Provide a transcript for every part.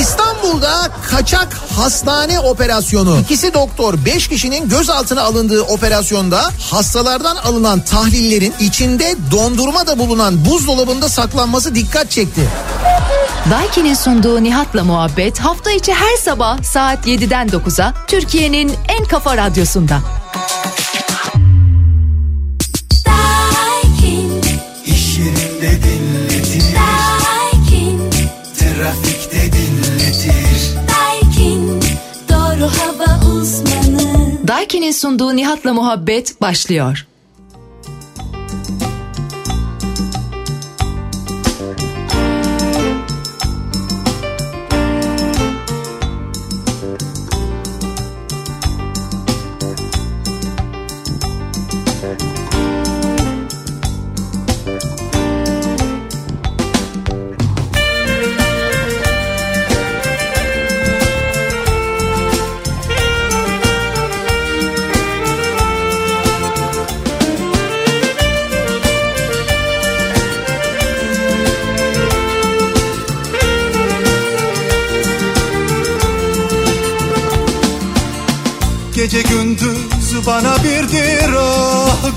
İstanbul'da kaçak hastane operasyonu. İkisi doktor, beş kişinin gözaltına alındığı operasyonda hastalardan alınan tahlillerin içinde dondurma da bulunan buzdolabında saklanması dikkat çekti. Daiki'nin sunduğu Nihat'la muhabbet hafta içi her sabah saat 7'den 9'a Türkiye'nin en kafa radyosunda. Daiki'nin sunduğu Nihat'la muhabbet başlıyor.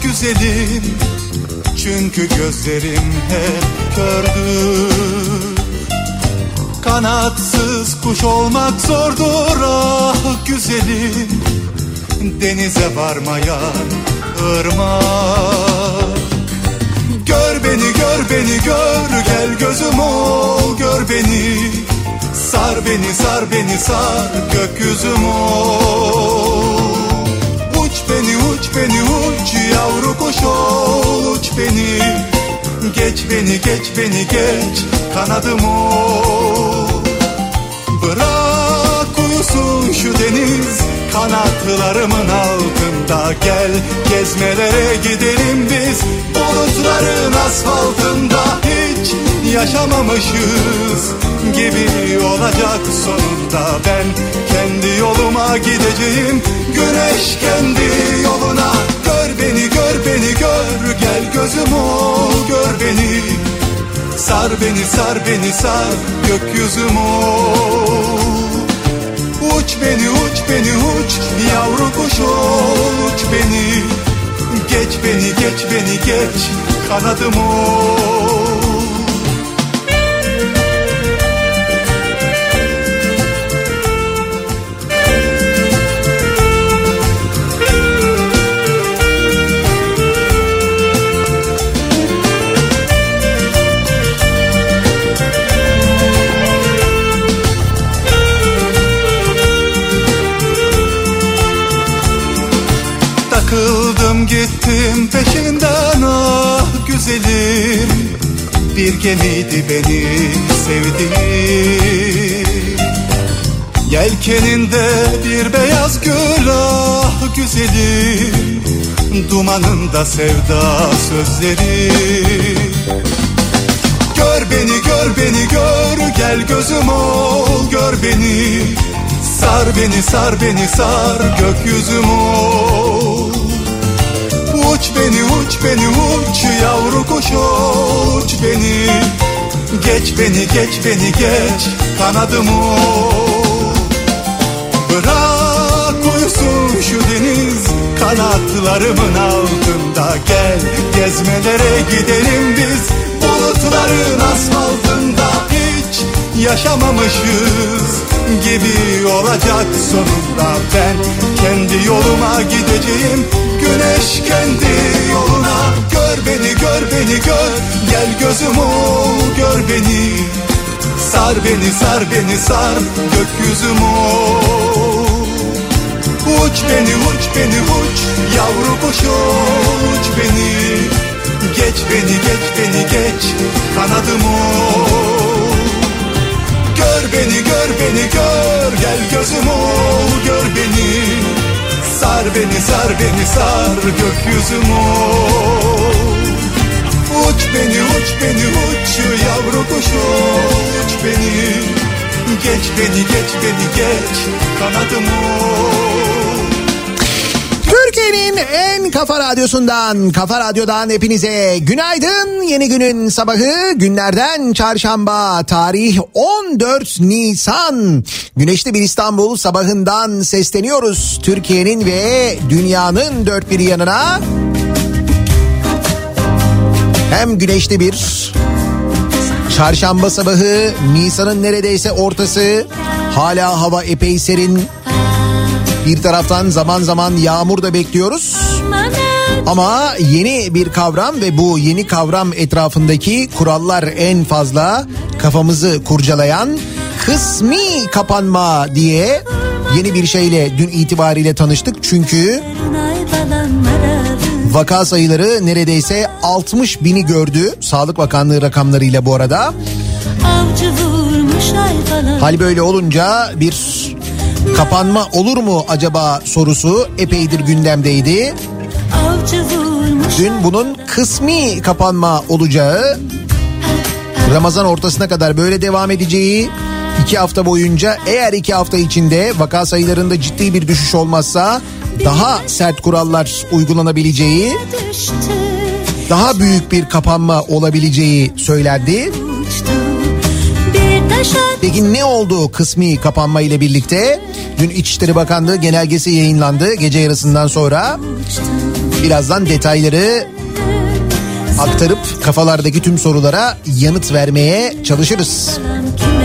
Güzelim. Çünkü gözlerim hep kördür. Kanatsız kuş olmak zordur ah güzelim. Denize varmayan ırmak. Gör beni gör beni gör gel gözüm ol. Gör beni Sar beni sar beni sar gökyüzüm ol yavru kuş ol uç beni. Geç beni geç beni geç kanadım ol Bırak uyusun şu deniz kanatlarımın altında Gel. Gezmelere gidelim biz bulutların asfaltında Hiç yaşamamışız gibi olacak sonunda Ben. Kendi yoluma gideceğim güneş kendi yoluna beni gör beni gör. Gel gözüm ol gör beni. Sar beni sar beni sar gökyüzüm ol Uç beni uç beni uç. Yavru kuş ol uç beni. Geç beni geç beni geç. Kanadım ol gittim peşinden ah güzelim. Bir gemiydi beni sevdiğim. Yelkeninde bir beyaz gül ah güzelim. Dumanında sevda sözleri. Gör beni gör beni gör gel gözüm ol gör beni. Sar beni sar beni sar gökyüzüm ol Uç beni uç beni uç yavru kuş uç beni. Geç beni geç beni geç kanadım ol Bırak uyusun şu deniz kanatlarımın altında. Gel gezmelere gidelim biz bulutların asfaltında. Hiç yaşamamışız gibi olacak sonunda. Ben kendi yoluma gideceğim güneş kendi yoluna. Gör beni gör beni gör. Gel gözüm ol gör beni. Sar beni sar beni sar. Gökyüzüm ol. Uç beni uç beni uç. Yavru kuş uç beni. Geç beni geç beni geç. Kanadım ol Gör beni gör beni gör. Gel gözüm ol Gör beni sar beni sar beni sar gökyüzüm Uç beni uç beni uç yavru kuş uç beni Geç beni geç beni geç kanadım ol Türkiye'nin en kafa radyosundan, kafa radyodan hepinize günaydın. Yeni günün sabahı günlerden çarşamba tarih 14 Nisan. Güneşli bir İstanbul sabahından sesleniyoruz. Türkiye'nin ve dünyanın dört bir yanına. Hem güneşli bir çarşamba sabahı Nisan'ın neredeyse ortası. Hala hava epey serin. Bir taraftan zaman zaman yağmur da bekliyoruz. Ama yeni bir kavram ve bu yeni kavram etrafındaki kurallar en fazla kafamızı kurcalayan kısmi kapanma diye yeni bir şeyle dün itibariyle tanıştık. Çünkü vaka sayıları neredeyse 60 bini gördü. Sağlık Bakanlığı rakamlarıyla bu arada. Hal böyle olunca bir kapanma olur mu acaba sorusu epeydir gündemdeydi. Dün bunun kısmi kapanma olacağı, Ramazan ortasına kadar böyle devam edeceği, iki hafta boyunca eğer iki hafta içinde vaka sayılarında ciddi bir düşüş olmazsa daha sert kurallar uygulanabileceği, daha büyük bir kapanma olabileceği söylendi. Peki ne oldu kısmi kapanma ile birlikte? Dün İçişleri Bakanlığı genelgesi yayınlandı gece yarısından sonra. Birazdan detayları aktarıp kafalardaki tüm sorulara yanıt vermeye çalışırız. Kime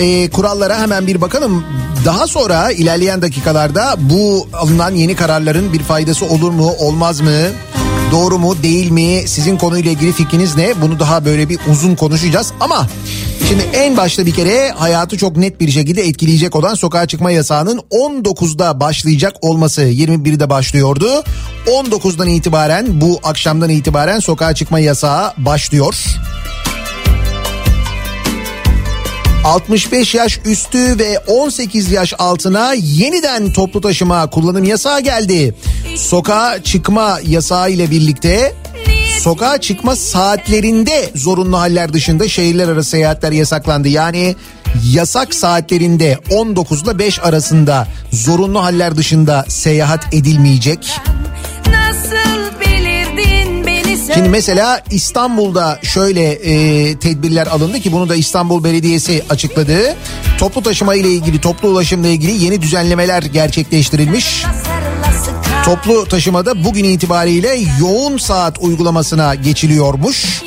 e, kurallara hemen bir bakalım. Daha sonra ilerleyen dakikalarda bu alınan yeni kararların bir faydası olur mu olmaz mı? Doğru mu değil mi? Sizin konuyla ilgili fikriniz ne? Bunu daha böyle bir uzun konuşacağız ama şimdi en başta bir kere hayatı çok net bir şekilde etkileyecek olan sokağa çıkma yasağının 19'da başlayacak olması 21'de başlıyordu. 19'dan itibaren bu akşamdan itibaren sokağa çıkma yasağı başlıyor. 65 yaş üstü ve 18 yaş altına yeniden toplu taşıma kullanım yasağı geldi. Sokağa çıkma yasağı ile birlikte sokağa çıkma saatlerinde zorunlu haller dışında şehirler arası seyahatler yasaklandı. Yani yasak saatlerinde 19 ile 5 arasında zorunlu haller dışında seyahat edilmeyecek. Nasıl Şimdi mesela İstanbul'da şöyle e, tedbirler alındı ki bunu da İstanbul Belediyesi açıkladı. Toplu taşıma ile ilgili, toplu ulaşımla ilgili yeni düzenlemeler gerçekleştirilmiş. Toplu taşımada bugün itibariyle yoğun saat uygulamasına geçiliyormuş.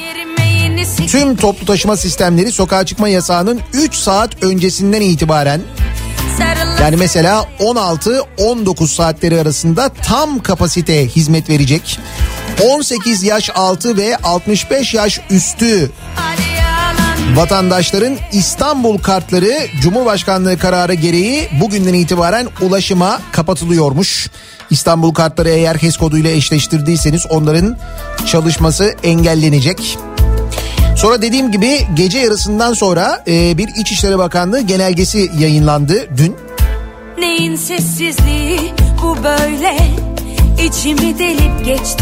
Tüm toplu taşıma sistemleri sokağa çıkma yasağının 3 saat öncesinden itibaren yani mesela 16-19 saatleri arasında tam kapasite hizmet verecek. 18 yaş altı ve 65 yaş üstü Vatandaşların İstanbul kartları Cumhurbaşkanlığı kararı gereği bugünden itibaren ulaşıma kapatılıyormuş. İstanbul kartları eğer HES koduyla eşleştirdiyseniz onların çalışması engellenecek. Sonra dediğim gibi gece yarısından sonra e, bir İçişleri Bakanlığı genelgesi yayınlandı dün. Neyin sessizliği bu böyle.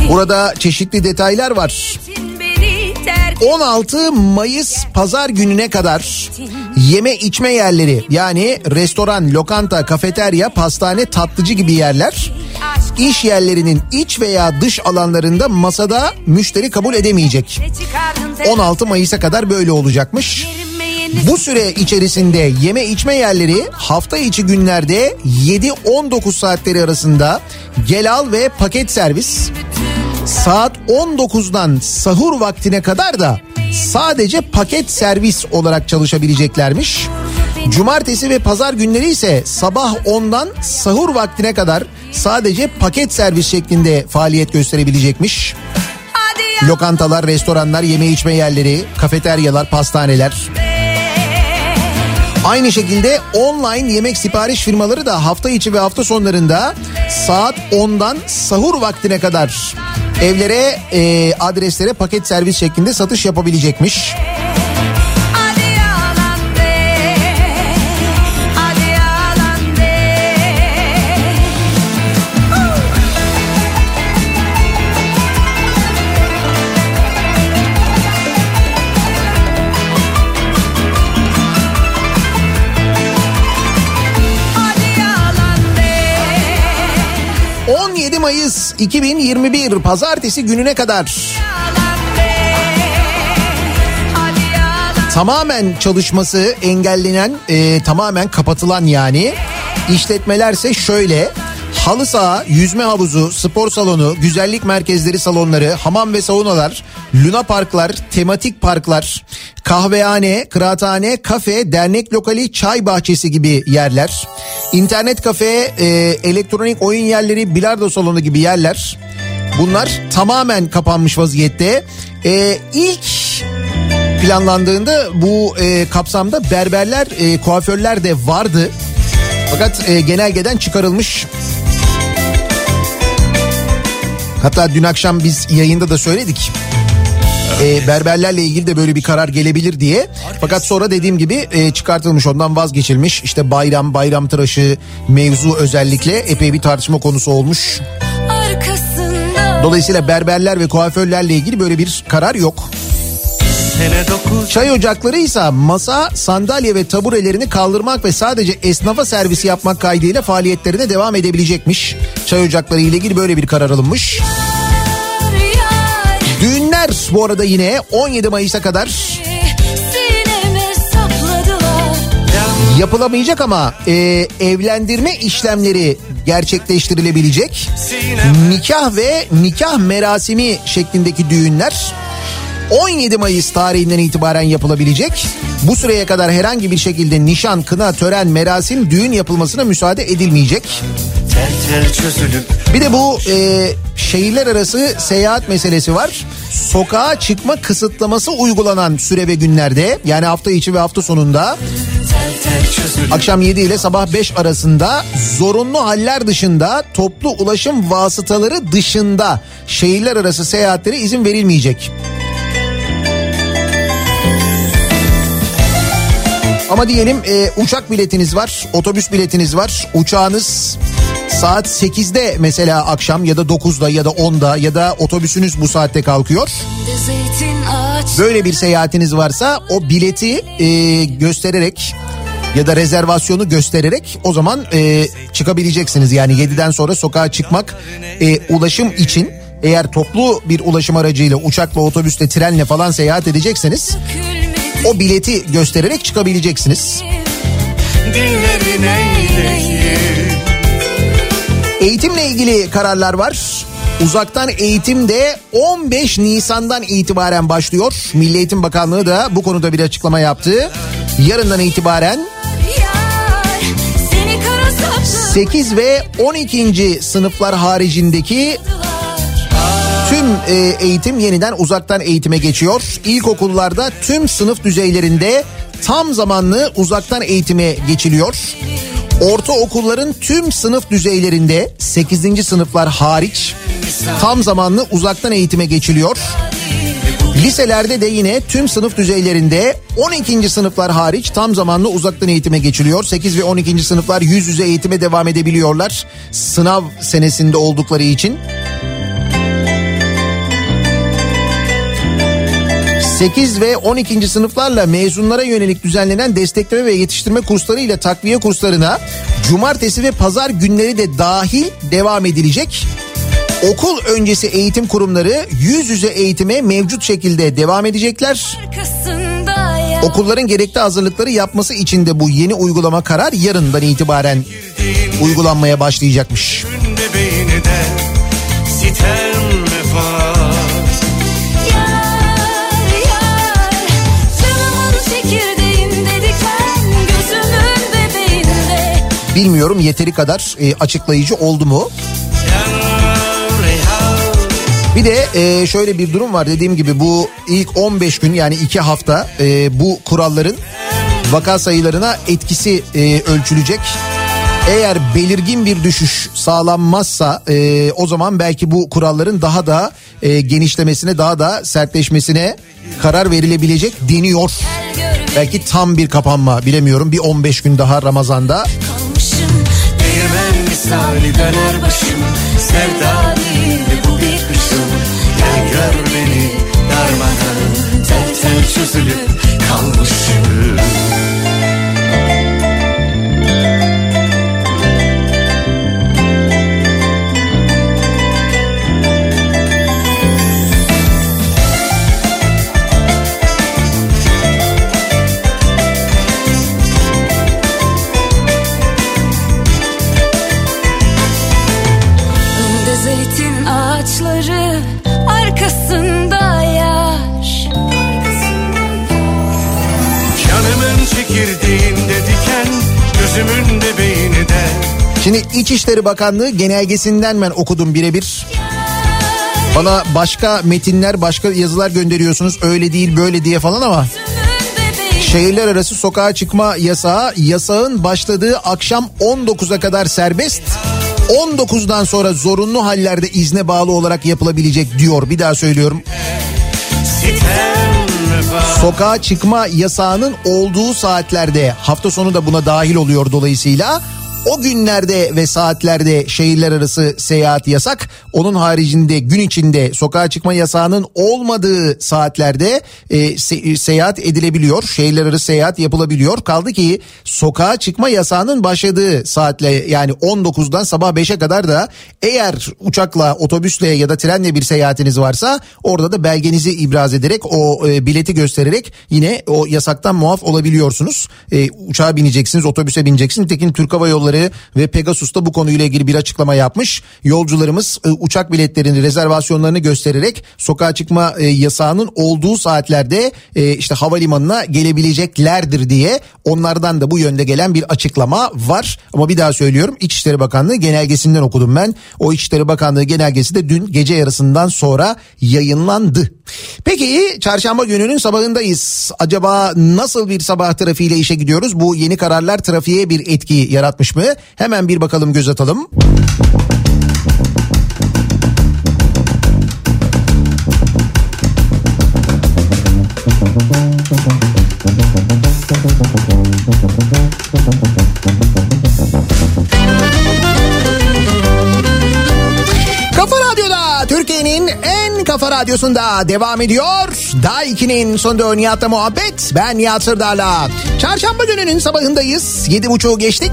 Burada çeşitli detaylar var. Beni terk 16 Mayıs pazar gününe kadar yeme içme yerleri yani restoran, lokanta, kafeterya, pastane, tatlıcı gibi yerler iş yerlerinin iç veya dış alanlarında masada müşteri kabul edemeyecek. ne çıkardın 16 Mayıs'a kadar böyle olacakmış. Bu süre içerisinde yeme içme yerleri hafta içi günlerde 7-19 saatleri arasında gel al ve paket servis saat 19'dan sahur vaktine kadar da sadece paket servis olarak çalışabileceklermiş. Cumartesi ve pazar günleri ise sabah 10'dan sahur vaktine kadar sadece paket servis şeklinde faaliyet gösterebilecekmiş. Lokantalar, restoranlar, yeme içme yerleri, kafeteryalar, pastaneler. Aynı şekilde online yemek sipariş firmaları da hafta içi ve hafta sonlarında saat 10'dan sahur vaktine kadar evlere, e, adreslere paket servis şeklinde satış yapabilecekmiş. Mayıs 2021 pazartesi gününe kadar. Tamamen çalışması engellenen, e, tamamen kapatılan yani işletmelerse şöyle halı saha, yüzme havuzu, spor salonu, güzellik merkezleri salonları, hamam ve saunalar, luna parklar, tematik parklar, kahvehane, kıraathane, kafe, dernek lokali, çay bahçesi gibi yerler, internet kafe, e, elektronik oyun yerleri, bilardo salonu gibi yerler. Bunlar tamamen kapanmış vaziyette. E, ilk planlandığında bu e, kapsamda berberler, e, kuaförler de vardı. Fakat e, genelgeden çıkarılmış. Hatta dün akşam biz yayında da söyledik. E, berberlerle ilgili de böyle bir karar gelebilir diye. Fakat sonra dediğim gibi e, çıkartılmış ondan vazgeçilmiş. İşte bayram, bayram tıraşı mevzu özellikle epey bir tartışma konusu olmuş. Dolayısıyla berberler ve kuaförlerle ilgili böyle bir karar yok. Çay ocakları ise masa, sandalye ve taburelerini kaldırmak ve sadece esnafa servisi yapmak kaydıyla faaliyetlerine devam edebilecekmiş. Çay ocakları ile ilgili böyle bir karar alınmış. Düğünler bu arada yine 17 Mayıs'a kadar yapılamayacak ama e, evlendirme işlemleri gerçekleştirilebilecek. Nikah ve nikah merasimi şeklindeki düğünler 17 Mayıs tarihinden itibaren yapılabilecek. Bu süreye kadar herhangi bir şekilde nişan, kına, tören, merasim, düğün yapılmasına müsaade edilmeyecek. Bir de bu e, şehirler arası seyahat meselesi var. Sokağa çıkma kısıtlaması uygulanan süre ve günlerde yani hafta içi ve hafta sonunda akşam 7 ile sabah 5 arasında zorunlu haller dışında toplu ulaşım vasıtaları dışında şehirler arası seyahatlere izin verilmeyecek. Ama diyelim e, uçak biletiniz var, otobüs biletiniz var. Uçağınız saat 8'de mesela akşam ya da 9'da ya da 10'da ya da otobüsünüz bu saatte kalkıyor. Böyle bir seyahatiniz varsa o bileti e, göstererek ya da rezervasyonu göstererek o zaman e, çıkabileceksiniz. Yani 7'den sonra sokağa çıkmak e, ulaşım için eğer toplu bir ulaşım aracıyla uçakla otobüsle trenle falan seyahat edecekseniz o bileti göstererek çıkabileceksiniz. Eğitimle ilgili kararlar var. Uzaktan eğitim de 15 Nisan'dan itibaren başlıyor. Milli Eğitim Bakanlığı da bu konuda bir açıklama yaptı. Yarından itibaren yar seni kara saplı 8 ve 12. sınıflar haricindeki Tüm e, eğitim yeniden uzaktan eğitime geçiyor. İlkokullarda tüm sınıf düzeylerinde tam zamanlı uzaktan eğitime geçiliyor. Ortaokulların tüm sınıf düzeylerinde 8. sınıflar hariç tam zamanlı uzaktan eğitime geçiliyor. Liselerde de yine tüm sınıf düzeylerinde 12. sınıflar hariç tam zamanlı uzaktan eğitime geçiliyor. 8 ve 12. sınıflar yüz yüze eğitime devam edebiliyorlar. Sınav senesinde oldukları için. 8 ve 12. sınıflarla mezunlara yönelik düzenlenen destekleme ve yetiştirme kursları ile takviye kurslarına cumartesi ve pazar günleri de dahil devam edilecek. Okul öncesi eğitim kurumları yüz yüze eğitime mevcut şekilde devam edecekler. Okulların gerekli hazırlıkları yapması için de bu yeni uygulama karar yarından itibaren uygulanmaya başlayacakmış. Günde beyni Bilmiyorum yeteri kadar e, açıklayıcı oldu mu? Bir de e, şöyle bir durum var dediğim gibi bu ilk 15 gün yani 2 hafta e, bu kuralların vaka sayılarına etkisi e, ölçülecek. Eğer belirgin bir düşüş sağlanmazsa e, o zaman belki bu kuralların daha da e, genişlemesine daha da sertleşmesine karar verilebilecek deniyor. Belki tam bir kapanma bilemiyorum bir 15 gün daha Ramazan'da. Misali döner başım Sevda değil bu bir kışım Gel gör beni darmadan Tel tel çözülüp kalmışım Şimdi İçişleri Bakanlığı genelgesinden ben okudum birebir. Bana başka metinler başka yazılar gönderiyorsunuz öyle değil böyle diye falan ama şehirler arası sokağa çıkma yasağı yasağın başladığı akşam 19'a kadar serbest 19'dan sonra zorunlu hallerde izne bağlı olarak yapılabilecek diyor bir daha söylüyorum. Sokağa çıkma yasağının olduğu saatlerde hafta sonu da buna dahil oluyor dolayısıyla o günlerde ve saatlerde şehirler arası seyahat yasak. Onun haricinde gün içinde sokağa çıkma yasağının olmadığı saatlerde e, se- seyahat edilebiliyor. Şehirler arası seyahat yapılabiliyor. Kaldı ki sokağa çıkma yasağının başladığı saatle yani 19'dan sabah 5'e kadar da eğer uçakla, otobüsle ya da trenle bir seyahatiniz varsa orada da belgenizi ibraz ederek o e, bileti göstererek yine o yasaktan muaf olabiliyorsunuz. E, uçağa bineceksiniz, otobüse bineceksiniz. Nitekim Türk Hava Yolları ve Pegasus da bu konuyla ilgili bir açıklama yapmış. Yolcularımız e, uçak biletlerini, rezervasyonlarını göstererek sokağa çıkma e, yasağının olduğu saatlerde e, işte havalimanına gelebileceklerdir diye onlardan da bu yönde gelen bir açıklama var. Ama bir daha söylüyorum İçişleri Bakanlığı genelgesinden okudum ben. O İçişleri Bakanlığı genelgesi de dün gece yarısından sonra yayınlandı. Peki çarşamba gününün sabahındayız. Acaba nasıl bir sabah trafiğiyle işe gidiyoruz? Bu yeni kararlar trafiğe bir etki yaratmış mı? Hemen bir bakalım göz atalım. Kafa Radyo'da Türkiye'nin en kafa radyosunda devam ediyor. Daha 2'nin sonunda Nihat'la muhabbet. Ben Nihat Sırdar'la. Çarşamba gününün sabahındayız. 7.30'u geçtik.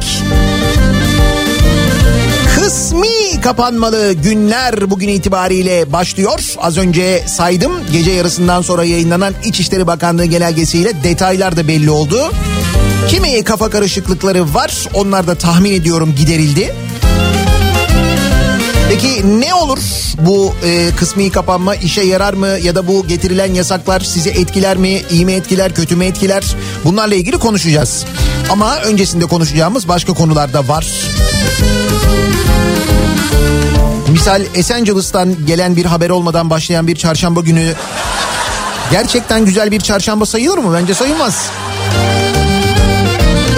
Kısmi kapanmalı günler bugün itibariyle başlıyor. Az önce saydım gece yarısından sonra yayınlanan İçişleri Bakanlığı genelgesiyle detaylar da belli oldu. Kimi kafa karışıklıkları var onlar da tahmin ediyorum giderildi. Peki ne olur bu e, kısmi kapanma işe yarar mı ya da bu getirilen yasaklar sizi etkiler mi iyi mi etkiler kötü mü etkiler bunlarla ilgili konuşacağız. Ama öncesinde konuşacağımız başka konular da var. Misal Esencilis'ten gelen bir haber olmadan başlayan bir çarşamba günü gerçekten güzel bir çarşamba sayılır mı? Bence sayılmaz.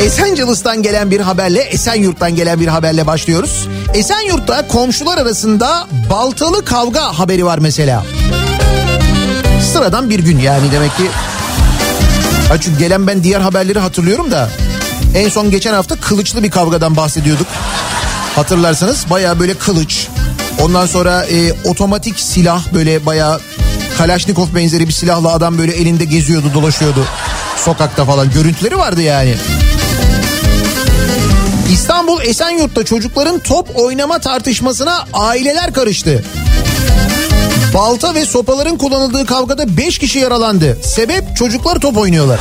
Esencilis'ten gelen bir haberle, Esenyurt'tan gelen bir haberle başlıyoruz. Esenyurt'ta komşular arasında baltalı kavga haberi var mesela. Sıradan bir gün yani demek ki. Ha çünkü gelen ben diğer haberleri hatırlıyorum da en son geçen hafta kılıçlı bir kavgadan bahsediyorduk. Hatırlarsanız baya böyle kılıç. Ondan sonra e, otomatik silah böyle baya Kalaşnikov benzeri bir silahla adam böyle elinde geziyordu dolaşıyordu. Sokakta falan görüntüleri vardı yani. İstanbul Esenyurt'ta çocukların top oynama tartışmasına aileler karıştı. Balta ve sopaların kullanıldığı kavgada 5 kişi yaralandı. Sebep çocuklar top oynuyorlar.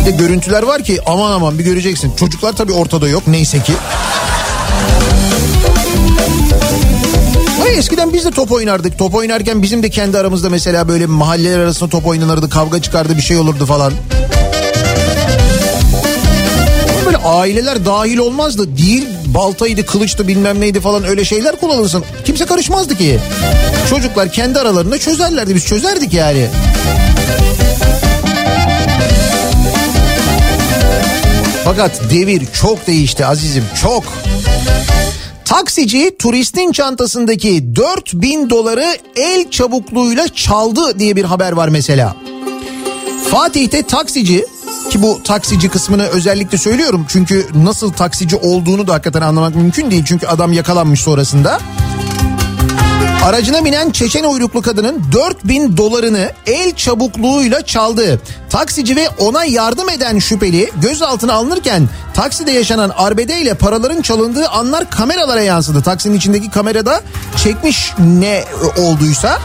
Bir de görüntüler var ki aman aman bir göreceksin. Çocuklar tabii ortada yok neyse ki. Eskiden biz de top oynardık. Top oynarken bizim de kendi aramızda mesela böyle mahalleler arasında top oynanırdı. Kavga çıkardı bir şey olurdu falan. Böyle aileler dahil olmazdı. Değil baltaydı, kılıçtı bilmem neydi falan öyle şeyler kullanılsın. Kimse karışmazdı ki. Çocuklar kendi aralarında çözerlerdi. Biz çözerdik yani. Fakat devir çok değişti azizim çok. Taksici turistin çantasındaki 4000 doları el çabukluğuyla çaldı diye bir haber var mesela. Fatih'te taksici ki bu taksici kısmını özellikle söylüyorum çünkü nasıl taksici olduğunu da hakikaten anlamak mümkün değil çünkü adam yakalanmış sonrasında. Aracına binen Çeçen uyruklu kadının 4000 dolarını el çabukluğuyla çaldı. Taksici ve ona yardım eden şüpheli gözaltına alınırken takside yaşanan arbede ile paraların çalındığı anlar kameralara yansıdı. Taksinin içindeki kamerada çekmiş ne olduysa.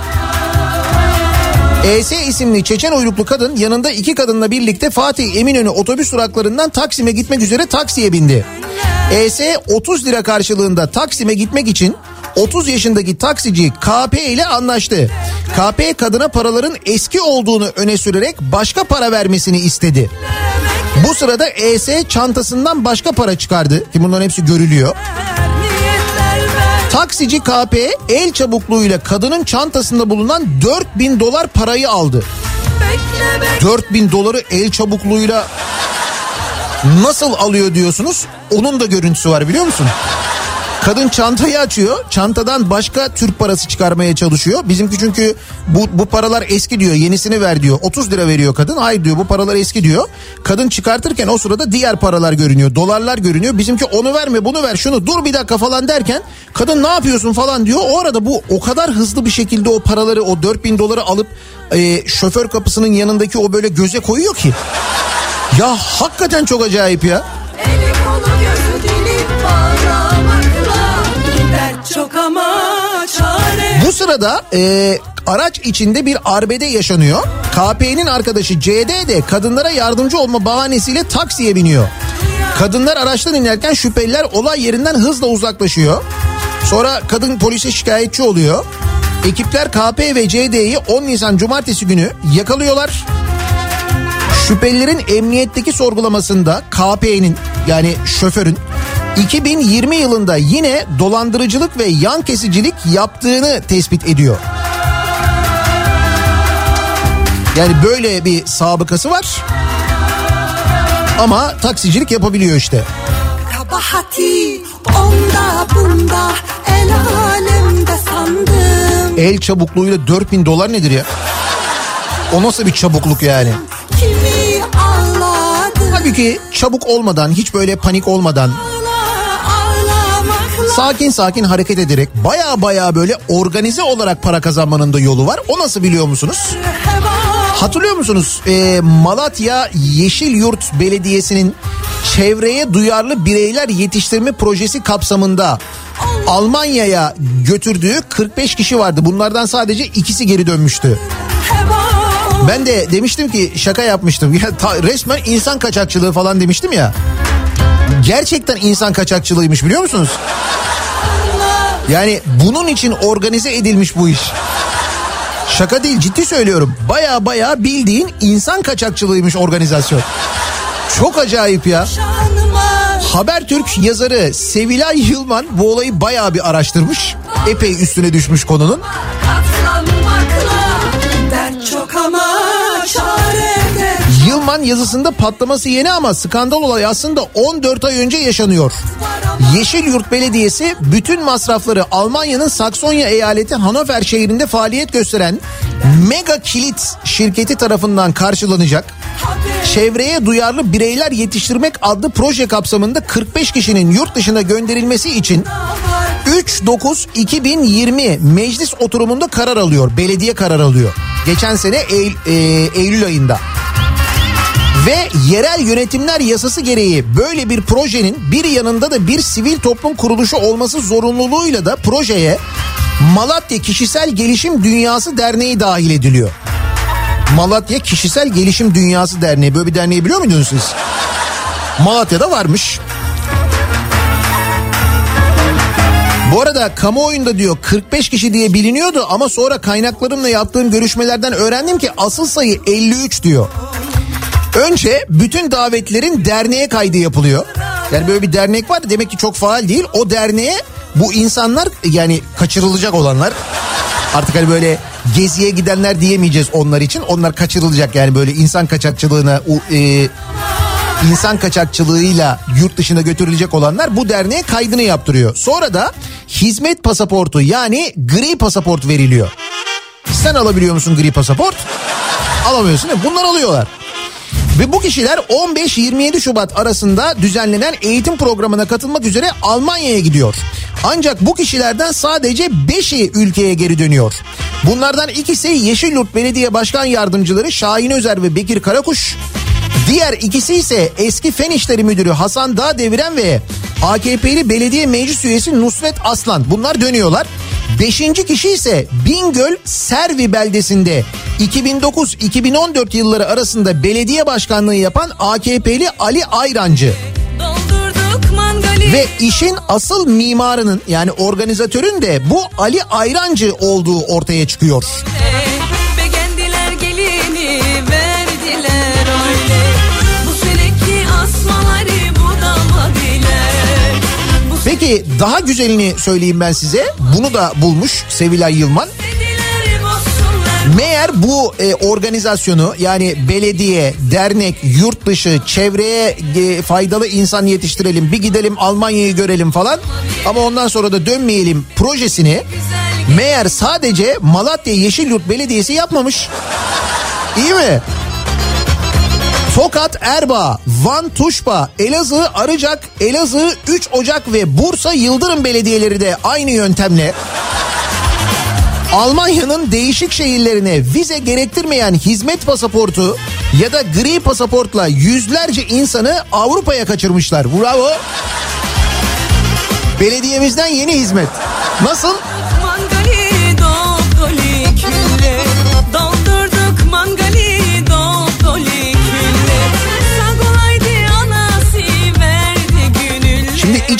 ES isimli Çeçen uyruklu kadın yanında iki kadınla birlikte Fatih Eminönü otobüs duraklarından Taksim'e gitmek üzere taksiye bindi. ES 30 lira karşılığında Taksim'e gitmek için 30 yaşındaki taksici KP ile anlaştı. KP kadına paraların eski olduğunu öne sürerek başka para vermesini istedi. Bu sırada ES çantasından başka para çıkardı ki bunların hepsi görülüyor. Taksici KP el çabukluğuyla kadının çantasında bulunan 4000 dolar parayı aldı. 4000 doları el çabukluğuyla nasıl alıyor diyorsunuz? Onun da görüntüsü var biliyor musun? Kadın çantayı açıyor. Çantadan başka Türk parası çıkarmaya çalışıyor. Bizimki çünkü bu, bu paralar eski diyor. Yenisini ver diyor. 30 lira veriyor kadın. Hayır diyor bu paralar eski diyor. Kadın çıkartırken o sırada diğer paralar görünüyor. Dolarlar görünüyor. Bizimki onu verme bunu ver şunu dur bir dakika falan derken kadın ne yapıyorsun falan diyor. O arada bu o kadar hızlı bir şekilde o paraları o 4000 doları alıp e, şoför kapısının yanındaki o böyle göze koyuyor ki. Ya hakikaten çok acayip ya. Eli Bu sırada e, araç içinde bir arbede yaşanıyor. KP'nin arkadaşı CD de kadınlara yardımcı olma bahanesiyle taksiye biniyor. Kadınlar araçtan inerken şüpheliler olay yerinden hızla uzaklaşıyor. Sonra kadın polise şikayetçi oluyor. Ekipler KP ve CD'yi 10 Nisan Cumartesi günü yakalıyorlar. Şüphelilerin emniyetteki sorgulamasında KP'nin yani şoförün 2020 yılında yine dolandırıcılık ve yan kesicilik yaptığını tespit ediyor. Yani böyle bir sabıkası var. Ama taksicilik yapabiliyor işte. Kabahati onda bunda el alemde sandım El çabukluğuyla 4000 dolar nedir ya? O nasıl bir çabukluk yani? Kimi Halbuki çabuk olmadan, hiç böyle panik olmadan, sakin sakin hareket ederek baya baya böyle organize olarak para kazanmanın da yolu var. O nasıl biliyor musunuz? Hatırlıyor musunuz? Ee, Malatya Yeşil Yurt Belediyesi'nin çevreye duyarlı bireyler yetiştirme projesi kapsamında Almanya'ya götürdüğü 45 kişi vardı. Bunlardan sadece ikisi geri dönmüştü. Ben de demiştim ki şaka yapmıştım. Ya, ta- resmen insan kaçakçılığı falan demiştim ya. Gerçekten insan kaçakçılığıymış biliyor musunuz? Yani bunun için organize edilmiş bu iş. Şaka değil ciddi söylüyorum. Baya baya bildiğin insan kaçakçılığıymış organizasyon. Çok acayip ya. Habertürk yazarı Sevilay Yılman bu olayı bayağı bir araştırmış. Epey üstüne düşmüş konunun. Katlanmakla çok ama çarede Yılman yazısında patlaması yeni ama skandal olay aslında 14 ay önce yaşanıyor. Yeşilyurt Belediyesi bütün masrafları Almanya'nın Saksonya eyaleti Hannover şehrinde faaliyet gösteren Mega Kilit şirketi tarafından karşılanacak. Çevreye duyarlı bireyler yetiştirmek adlı proje kapsamında 45 kişinin yurt dışına gönderilmesi için 3-9-2020 meclis oturumunda karar alıyor. Belediye karar alıyor. Geçen sene Eylül, e, Eylül ayında. Ve yerel yönetimler yasası gereği böyle bir projenin bir yanında da bir sivil toplum kuruluşu olması zorunluluğuyla da projeye Malatya Kişisel Gelişim Dünyası Derneği dahil ediliyor. Malatya Kişisel Gelişim Dünyası Derneği böyle bir derneği biliyor muydunuz siz? Malatya'da varmış. Bu arada kamuoyunda diyor 45 kişi diye biliniyordu ama sonra kaynaklarımla yaptığım görüşmelerden öğrendim ki asıl sayı 53 diyor. Önce bütün davetlerin derneğe kaydı yapılıyor. Yani böyle bir dernek var demek ki çok faal değil. O derneğe bu insanlar yani kaçırılacak olanlar artık hani böyle geziye gidenler diyemeyeceğiz onlar için. Onlar kaçırılacak yani böyle insan kaçakçılığına e, insan kaçakçılığıyla yurt dışına götürülecek olanlar bu derneğe kaydını yaptırıyor. Sonra da hizmet pasaportu yani gri pasaport veriliyor. Sen alabiliyor musun gri pasaport? Alamıyorsun? Bunlar alıyorlar. Ve bu kişiler 15-27 Şubat arasında düzenlenen eğitim programına katılmak üzere Almanya'ya gidiyor. Ancak bu kişilerden sadece 5'i ülkeye geri dönüyor. Bunlardan ikisi Yeşilyurt Belediye Başkan Yardımcıları Şahin Özer ve Bekir Karakuş. Diğer ikisi ise eski Fen İşleri Müdürü Hasan Dağdeviren ve AKP'li belediye meclis üyesi Nusret Aslan. Bunlar dönüyorlar. Beşinci kişi ise Bingöl Servi beldesinde 2009-2014 yılları arasında belediye başkanlığı yapan AKP'li Ali Ayrancı. Ve işin asıl mimarının yani organizatörün de bu Ali Ayrancı olduğu ortaya çıkıyor. Beğendiler Peki daha güzelini söyleyeyim ben size. Bunu da bulmuş Sevilay Yılman. Meğer bu e, organizasyonu yani belediye, dernek, yurt dışı, çevreye e, faydalı insan yetiştirelim, bir gidelim Almanya'yı görelim falan ama ondan sonra da dönmeyelim projesini meğer sadece Malatya Yeşilyurt Belediyesi yapmamış. İyi mi? Tokat Erbaa, Van Tuşba, Elazığ Arıcak, Elazığ 3 Ocak ve Bursa Yıldırım belediyeleri de aynı yöntemle Almanya'nın değişik şehirlerine vize gerektirmeyen hizmet pasaportu ya da gri pasaportla yüzlerce insanı Avrupa'ya kaçırmışlar. Bravo. Belediyemizden yeni hizmet. Nasıl?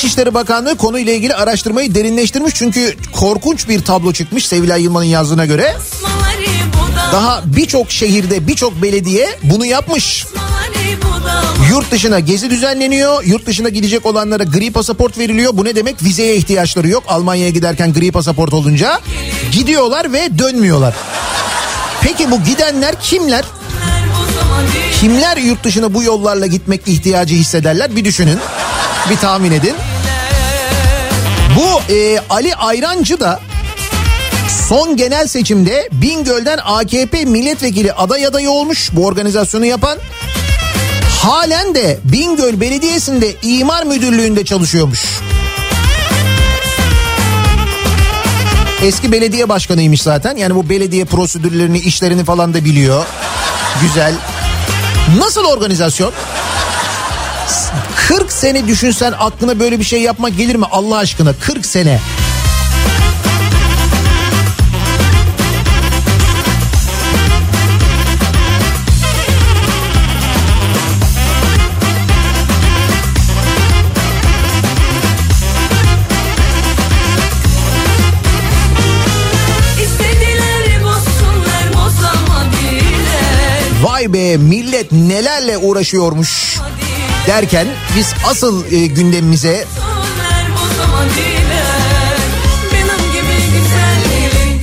İçişleri Bakanlığı konuyla ilgili araştırmayı derinleştirmiş çünkü korkunç bir tablo çıkmış Sevilay Yılmaz'ın yazdığına göre. Daha birçok şehirde birçok belediye bunu yapmış. Yurt dışına gezi düzenleniyor. Yurt dışına gidecek olanlara gri pasaport veriliyor. Bu ne demek? Vizeye ihtiyaçları yok. Almanya'ya giderken gri pasaport olunca gidiyorlar ve dönmüyorlar. Peki bu gidenler kimler? Kimler yurt dışına bu yollarla gitmek ihtiyacı hissederler? Bir düşünün. Bir tahmin edin. Bu e, Ali Ayrancı da son genel seçimde Bingöl'den AKP milletvekili aday adayı olmuş bu organizasyonu yapan. Halen de Bingöl Belediyesi'nde imar müdürlüğünde çalışıyormuş. Eski belediye başkanıymış zaten. Yani bu belediye prosedürlerini, işlerini falan da biliyor. Güzel. Nasıl organizasyon? 40 sene düşünsen aklına böyle bir şey yapmak gelir mi Allah aşkına? 40 sene. Vay be millet nelerle uğraşıyormuş. Derken biz asıl e, gündemimize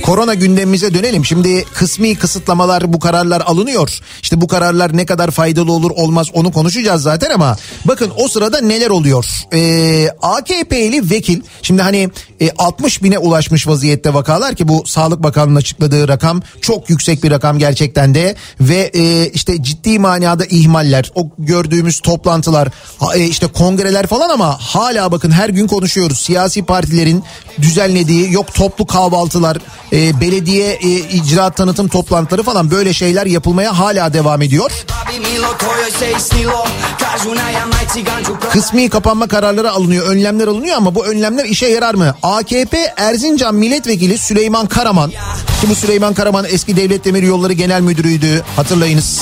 korona gündemimize dönelim. Şimdi kısmi kısıtlamalar bu kararlar alınıyor. İşte bu kararlar ne kadar faydalı olur olmaz onu konuşacağız zaten ama bakın o sırada neler oluyor? Ee, AKP'li vekil şimdi hani e, 60 bine ulaşmış vaziyette vakalar ki bu Sağlık Bakanlığı'nın açıkladığı rakam çok yüksek bir rakam gerçekten de ve e, işte ciddi manada ihmaller o gördüğümüz toplantılar e, işte kongreler falan ama hala bakın her gün konuşuyoruz siyasi partilerin düzenlediği yok toplu kahvaltılar e, belediye e, icraat tanıtım toplantıları falan böyle şeyler yapılmaya hala devam ediyor. Kısmi kapanma kararları alınıyor, önlemler alınıyor ama bu önlemler işe yarar mı? AKP Erzincan Milletvekili Süleyman Karaman ki bu Süleyman Karaman eski Devlet Demir Yolları Genel Müdürüydü hatırlayınız.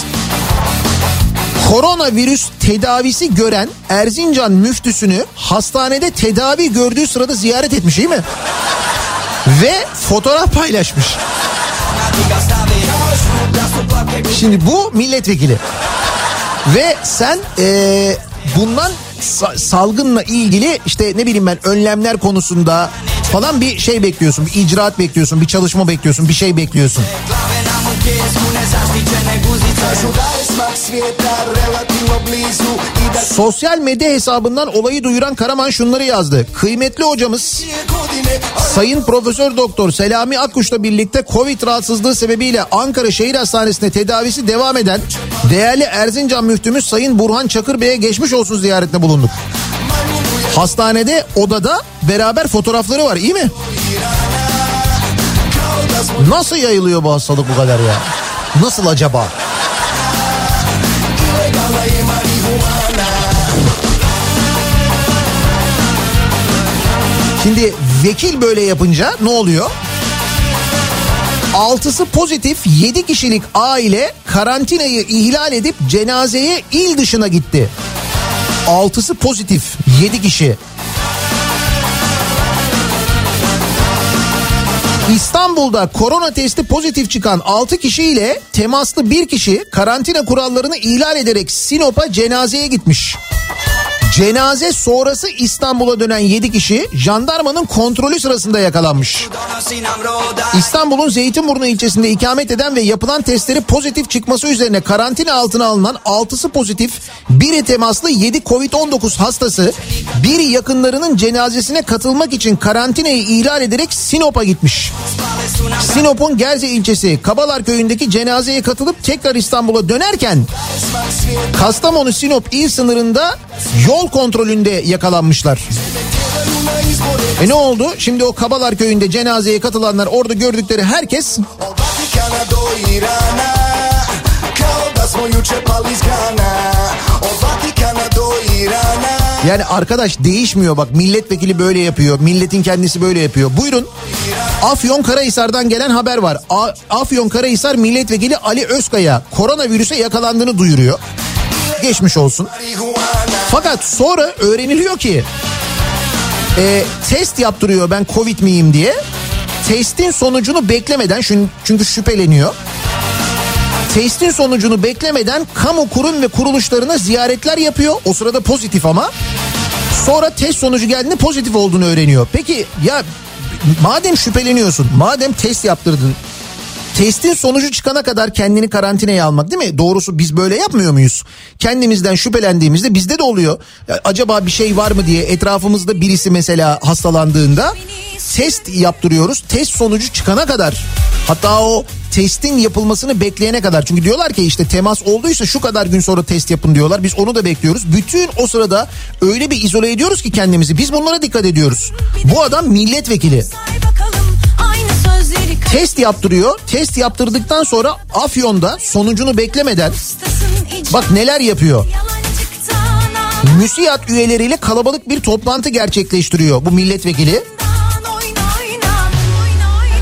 Koronavirüs tedavisi gören Erzincan müftüsünü hastanede tedavi gördüğü sırada ziyaret etmiş değil mi? Ve fotoğraf paylaşmış. Şimdi bu milletvekili. Ve sen eee, bundan sa- salgınla ilgili işte ne bileyim ben önlemler konusunda falan bir şey bekliyorsun. Bir icraat bekliyorsun, bir çalışma bekliyorsun, bir şey bekliyorsun. Sosyal medya hesabından olayı duyuran Karaman şunları yazdı. Kıymetli hocamız Sayın Profesör Doktor Selami Akkuş'la birlikte Covid rahatsızlığı sebebiyle Ankara Şehir Hastanesi'nde tedavisi devam eden değerli Erzincan müftümüz Sayın Burhan Çakır Bey'e geçmiş olsun ziyaretine bulunduk. Hastanede odada beraber fotoğrafları var iyi mi? Nasıl yayılıyor bu hastalık bu kadar ya? Nasıl acaba? Şimdi vekil böyle yapınca ne oluyor? Altısı pozitif 7 kişilik aile karantinayı ihlal edip cenazeye il dışına gitti. Altısı pozitif 7 kişi. İstanbul'da korona testi pozitif çıkan 6 kişiyle temaslı bir kişi karantina kurallarını ihlal ederek Sinop'a cenazeye gitmiş. Cenaze sonrası İstanbul'a dönen 7 kişi jandarmanın kontrolü sırasında yakalanmış. İstanbul'un Zeytinburnu ilçesinde ikamet eden ve yapılan testleri pozitif çıkması üzerine karantina altına alınan 6'sı pozitif, biri temaslı 7 Covid-19 hastası bir yakınlarının cenazesine katılmak için karantinayı ihlal ederek Sinop'a gitmiş. Sinop'un Gerze ilçesi Kabalar köyündeki cenazeye katılıp tekrar İstanbul'a dönerken Kastamonu Sinop il sınırında yol kontrolünde yakalanmışlar. E ne oldu? Şimdi o Kabalar köyünde cenazeye katılanlar orada gördükleri herkes yani arkadaş değişmiyor bak milletvekili böyle yapıyor. Milletin kendisi böyle yapıyor. Buyurun. Afyon Karahisar'dan gelen haber var. A- Afyon Karahisar milletvekili Ali Özkaya koronavirüse yakalandığını duyuruyor. Geçmiş olsun. Fakat sonra öğreniliyor ki e, test yaptırıyor ben Covid miyim diye. Testin sonucunu beklemeden çünkü şüpheleniyor. Testin sonucunu beklemeden kamu kurum ve kuruluşlarına ziyaretler yapıyor. O sırada pozitif ama. Sonra test sonucu geldiğinde pozitif olduğunu öğreniyor. Peki ya madem şüpheleniyorsun, madem test yaptırdın, testin sonucu çıkana kadar kendini karantinaya almak değil mi? Doğrusu biz böyle yapmıyor muyuz? Kendimizden şüphelendiğimizde bizde de oluyor. Acaba bir şey var mı diye etrafımızda birisi mesela hastalandığında test yaptırıyoruz. Test sonucu çıkana kadar hatta o testin yapılmasını bekleyene kadar. Çünkü diyorlar ki işte temas olduysa şu kadar gün sonra test yapın diyorlar. Biz onu da bekliyoruz. Bütün o sırada öyle bir izole ediyoruz ki kendimizi. Biz bunlara dikkat ediyoruz. Bu adam milletvekili. Say bakalım Test yaptırıyor. Test yaptırdıktan sonra Afyon'da sonucunu beklemeden bak neler yapıyor. MÜSİAD üyeleriyle kalabalık bir toplantı gerçekleştiriyor bu milletvekili.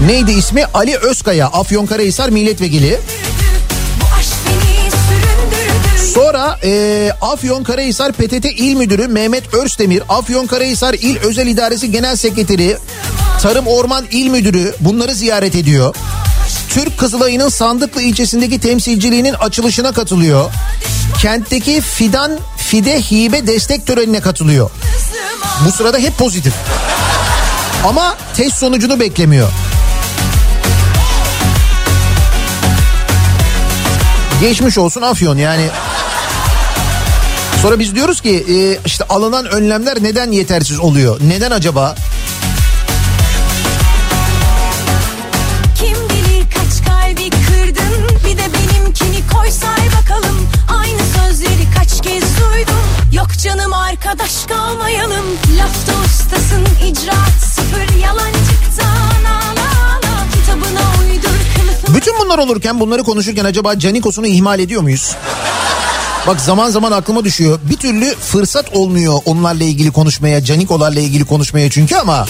Neydi ismi? Ali Özkaya, Afyonkarahisar milletvekili. Sonra e, Afyonkarahisar PTT İl Müdürü Mehmet Örstemir, Afyonkarahisar İl Özel İdaresi Genel Sekreteri, Tarım Orman İl Müdürü bunları ziyaret ediyor. Türk Kızılayı'nın Sandıklı ilçesindeki temsilciliğinin açılışına katılıyor. Kentteki fidan fide hibe destek törenine katılıyor. Bu sırada hep pozitif. Ama test sonucunu beklemiyor. Geçmiş olsun Afyon yani. Sonra biz diyoruz ki e, işte alınan önlemler neden yetersiz oluyor? Neden acaba? Yok canım arkadaş kalmayalım Lafta ustasın icraat sıfır Yalancıktan ağla ağla Kitabına uydur kılıfını Bütün bunlar olurken bunları konuşurken acaba Canikos'unu ihmal ediyor muyuz? Bak zaman zaman aklıma düşüyor. Bir türlü fırsat olmuyor onlarla ilgili konuşmaya, Canikolarla ilgili konuşmaya çünkü ama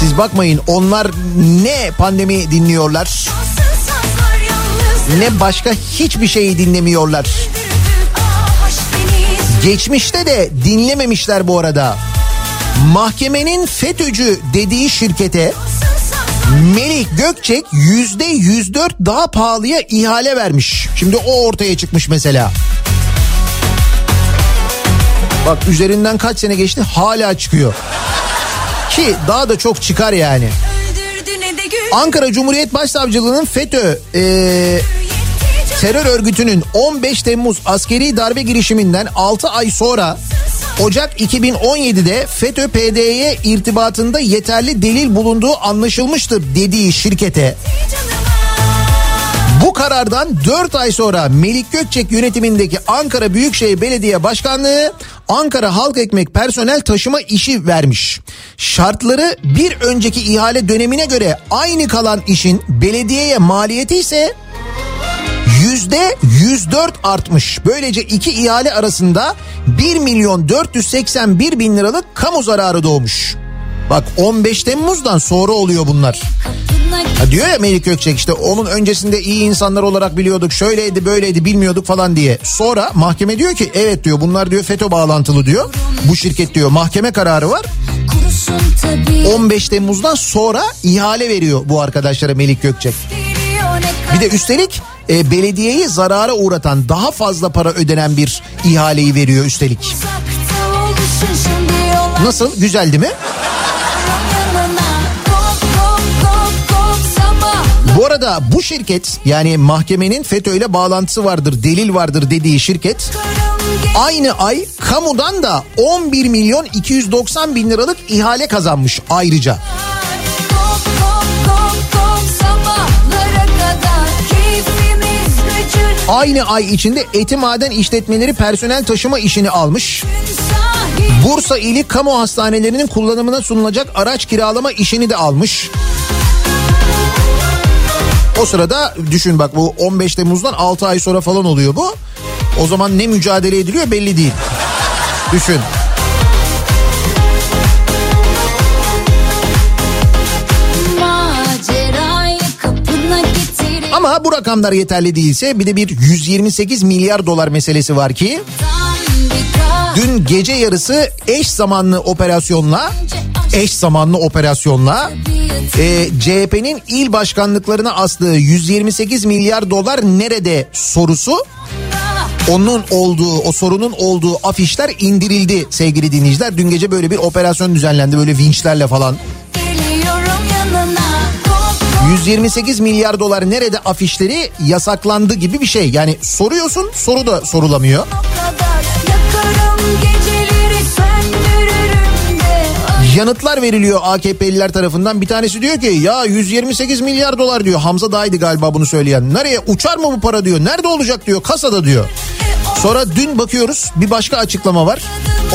siz bakmayın onlar ne pandemi dinliyorlar ne başka hiçbir şeyi dinlemiyorlar. Geçmişte de dinlememişler bu arada. Mahkemenin FETÖ'cü dediği şirkete Melih Gökçek yüzde 104 daha pahalıya ihale vermiş. Şimdi o ortaya çıkmış mesela. Bak üzerinden kaç sene geçti hala çıkıyor. Ki daha da çok çıkar yani. Ankara Cumhuriyet Başsavcılığı'nın FETÖ canıma terör örgütünün 15 Temmuz askeri darbe girişiminden 6 ay sonra Ocak 2017'de FETÖ PD'ye irtibatında yeterli delil bulunduğu anlaşılmıştır dediği şirkete bu karardan 4 ay sonra Melik Gökçek yönetimindeki Ankara Büyükşehir Belediye Başkanlığı Ankara Halk Ekmek personel taşıma işi vermiş. Şartları bir önceki ihale dönemine göre aynı kalan işin belediyeye maliyeti ise yüzde 104 artmış. Böylece iki ihale arasında 1 milyon 481 bin liralık kamu zararı doğmuş. Bak 15 Temmuz'dan sonra oluyor bunlar. Ha diyor ya Melik Gökçek işte onun öncesinde iyi insanlar olarak biliyorduk şöyleydi böyleydi bilmiyorduk falan diye. Sonra mahkeme diyor ki evet diyor bunlar diyor FETÖ bağlantılı diyor. Bu şirket diyor mahkeme kararı var. Kurusun tabii 15 Temmuz'dan sonra ihale veriyor bu arkadaşlara Melik Gökçek. Bir de üstelik e, belediyeyi zarara uğratan daha fazla para ödenen bir ihaleyi veriyor üstelik. Nasıl güzel değil mi? Bu arada bu şirket yani mahkemenin FETÖ ile bağlantısı vardır delil vardır dediği şirket aynı ay kamudan da 11 milyon 290 bin liralık ihale kazanmış ayrıca. Aynı ay içinde eti maden işletmeleri personel taşıma işini almış. Bursa ili kamu hastanelerinin kullanımına sunulacak araç kiralama işini de almış. O sırada düşün bak bu 15 Temmuz'dan 6 ay sonra falan oluyor bu. O zaman ne mücadele ediliyor belli değil. Düşün. Ama bu rakamlar yeterli değilse bir de bir 128 milyar dolar meselesi var ki dün gece yarısı eş zamanlı operasyonla eş zamanlı operasyonla e, CHP'nin il başkanlıklarına astığı 128 milyar dolar nerede sorusu onun olduğu o sorunun olduğu afişler indirildi sevgili dinleyiciler. Dün gece böyle bir operasyon düzenlendi böyle vinçlerle falan. 128 milyar dolar nerede afişleri yasaklandı gibi bir şey. Yani soruyorsun soru da sorulamıyor. Yanıtlar veriliyor AKP'liler tarafından. Bir tanesi diyor ki ya 128 milyar dolar diyor. Hamza Dağ'ydı galiba bunu söyleyen. Nereye uçar mı bu para diyor. Nerede olacak diyor kasada diyor. Sonra dün bakıyoruz bir başka açıklama var.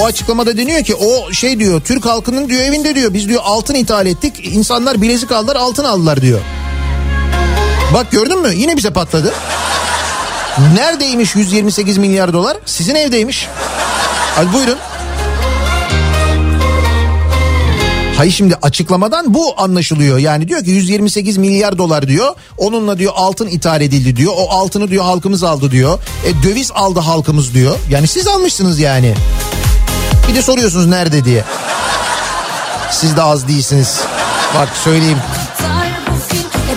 O açıklamada deniyor ki o şey diyor Türk halkının diyor evinde diyor biz diyor altın ithal ettik. İnsanlar bilezik aldılar altın aldılar diyor. Bak gördün mü yine bize patladı. Neredeymiş 128 milyar dolar? Sizin evdeymiş. Hadi buyurun. Hayır şimdi açıklamadan bu anlaşılıyor. Yani diyor ki 128 milyar dolar diyor. Onunla diyor altın ithal edildi diyor. O altını diyor halkımız aldı diyor. E, döviz aldı halkımız diyor. Yani siz almışsınız yani. Bir de soruyorsunuz nerede diye. Siz de az değilsiniz. Bak söyleyeyim.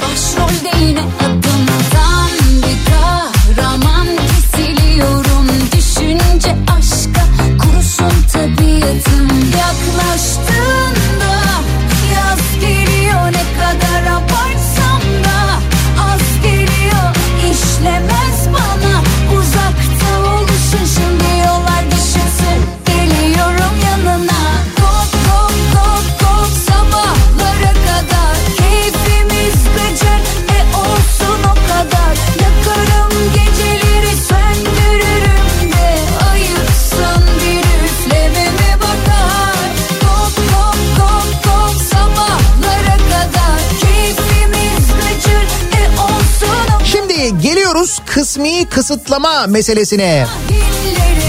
Başrolde yine adımdan bir kahraman kesiliyorum. Düşünce aşka kurusun tabiatım Yaklaştı. Kısmi kısıtlama meselesine.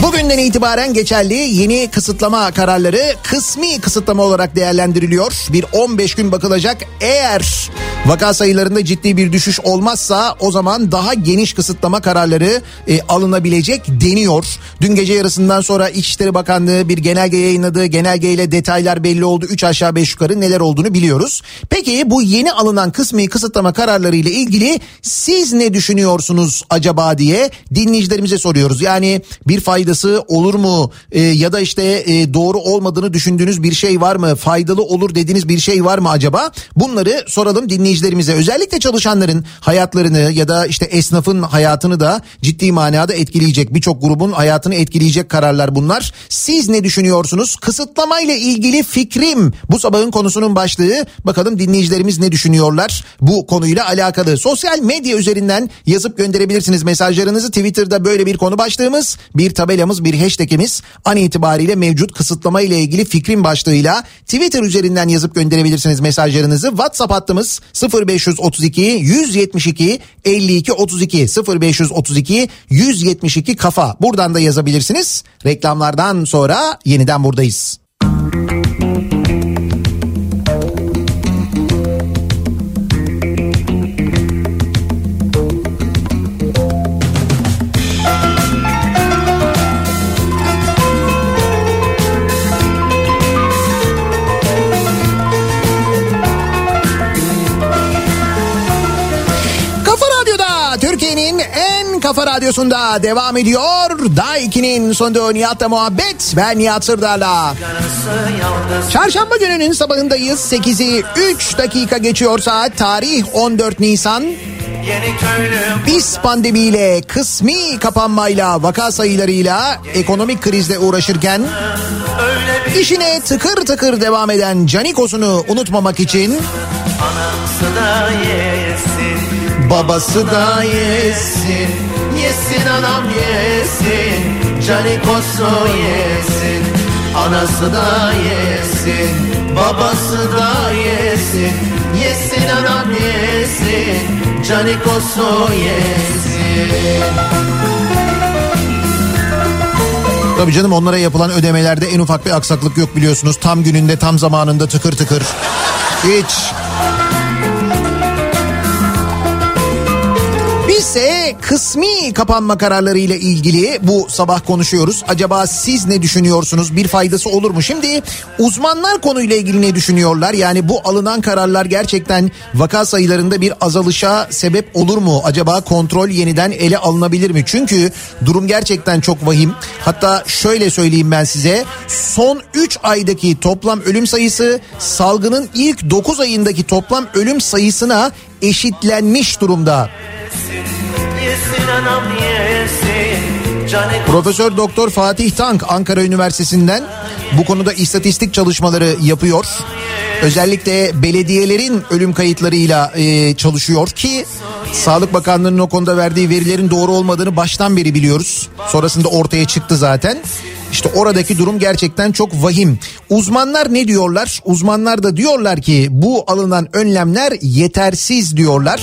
Bugünden itibaren geçerli yeni kısıtlama kararları kısmi kısıtlama olarak değerlendiriliyor. Bir 15 gün bakılacak. Eğer vaka sayılarında ciddi bir düşüş olmazsa o zaman daha geniş kısıtlama kararları e, alınabilecek deniyor. Dün gece yarısından sonra İçişleri Bakanlığı bir genelge yayınladı. Genelgeyle detaylar belli oldu. 3 aşağı 5 yukarı neler olduğunu biliyoruz. Peki bu yeni alınan kısmi kısıtlama kararları ile ilgili siz ne düşünüyorsunuz acaba diye dinleyicilerimize soruyoruz. Yani bir faydası olur mu E, ya da işte e, doğru olmadığını düşündüğünüz bir şey var mı? Faydalı olur dediğiniz bir şey var mı acaba? Bunları soralım dinleyicilerimize. Özellikle çalışanların hayatlarını ya da işte esnafın hayatını da ciddi manada etkileyecek. Birçok grubun hayatını etkileyecek kararlar bunlar. Siz ne düşünüyorsunuz? Kısıtlamayla ilgili fikrim bu sabahın konusunun başlığı. Bakalım dinleyicilerimiz ne düşünüyorlar bu konuyla alakalı. Sosyal medya üzerinden yazıp gönderebilirsiniz mesajlarınızı. Twitter'da böyle bir konu başlığımız, bir tabelamız, bir hashtagimiz an itibariyle mevcut kısıtlama ile ilgili fikrim başlığıyla Twitter üzerinden yazıp gönderebilirsiniz mesajlarınızı. WhatsApp hattımız 0532 172 52 32 0532 172 kafa. Buradan da yazabilirsiniz. Reklamlardan sonra yeniden buradayız. Kafa kafa radyosunda devam ediyor. Daiki'nin sonunda Nihat'la muhabbet. Ben Nihat Sırdar'la. Çarşamba gününün sabahındayız. 8'i 3 dakika geçiyor saat. Tarih 14 Nisan. Biz pandemiyle, kısmi kapanmayla, vaka sayılarıyla, ekonomik krizle uğraşırken işine tıkır tıkır devam eden Canikos'unu unutmamak için babası da yesin, yesin anam yesin, Canikosu yesin, anası da yesin, babası da yesin, yesin anam yesin, Canikosu yesin. Tabii canım onlara yapılan ödemelerde en ufak bir aksaklık yok biliyorsunuz. Tam gününde tam zamanında tıkır tıkır. Hiç. Bizse kısmi kapanma kararları ile ilgili bu sabah konuşuyoruz. Acaba siz ne düşünüyorsunuz? Bir faydası olur mu? Şimdi uzmanlar konuyla ilgili ne düşünüyorlar? Yani bu alınan kararlar gerçekten vaka sayılarında bir azalışa sebep olur mu? Acaba kontrol yeniden ele alınabilir mi? Çünkü durum gerçekten çok vahim. Hatta şöyle söyleyeyim ben size. Son 3 aydaki toplam ölüm sayısı salgının ilk 9 ayındaki toplam ölüm sayısına eşitlenmiş durumda. Profesör Doktor Fatih Tank Ankara Üniversitesi'nden bu konuda istatistik çalışmaları yapıyor. Özellikle belediyelerin ölüm kayıtlarıyla e, çalışıyor ki Sağlık Bakanlığı'nın o konuda verdiği verilerin doğru olmadığını baştan beri biliyoruz. Sonrasında ortaya çıktı zaten. İşte oradaki durum gerçekten çok vahim. Uzmanlar ne diyorlar? Uzmanlar da diyorlar ki bu alınan önlemler yetersiz diyorlar.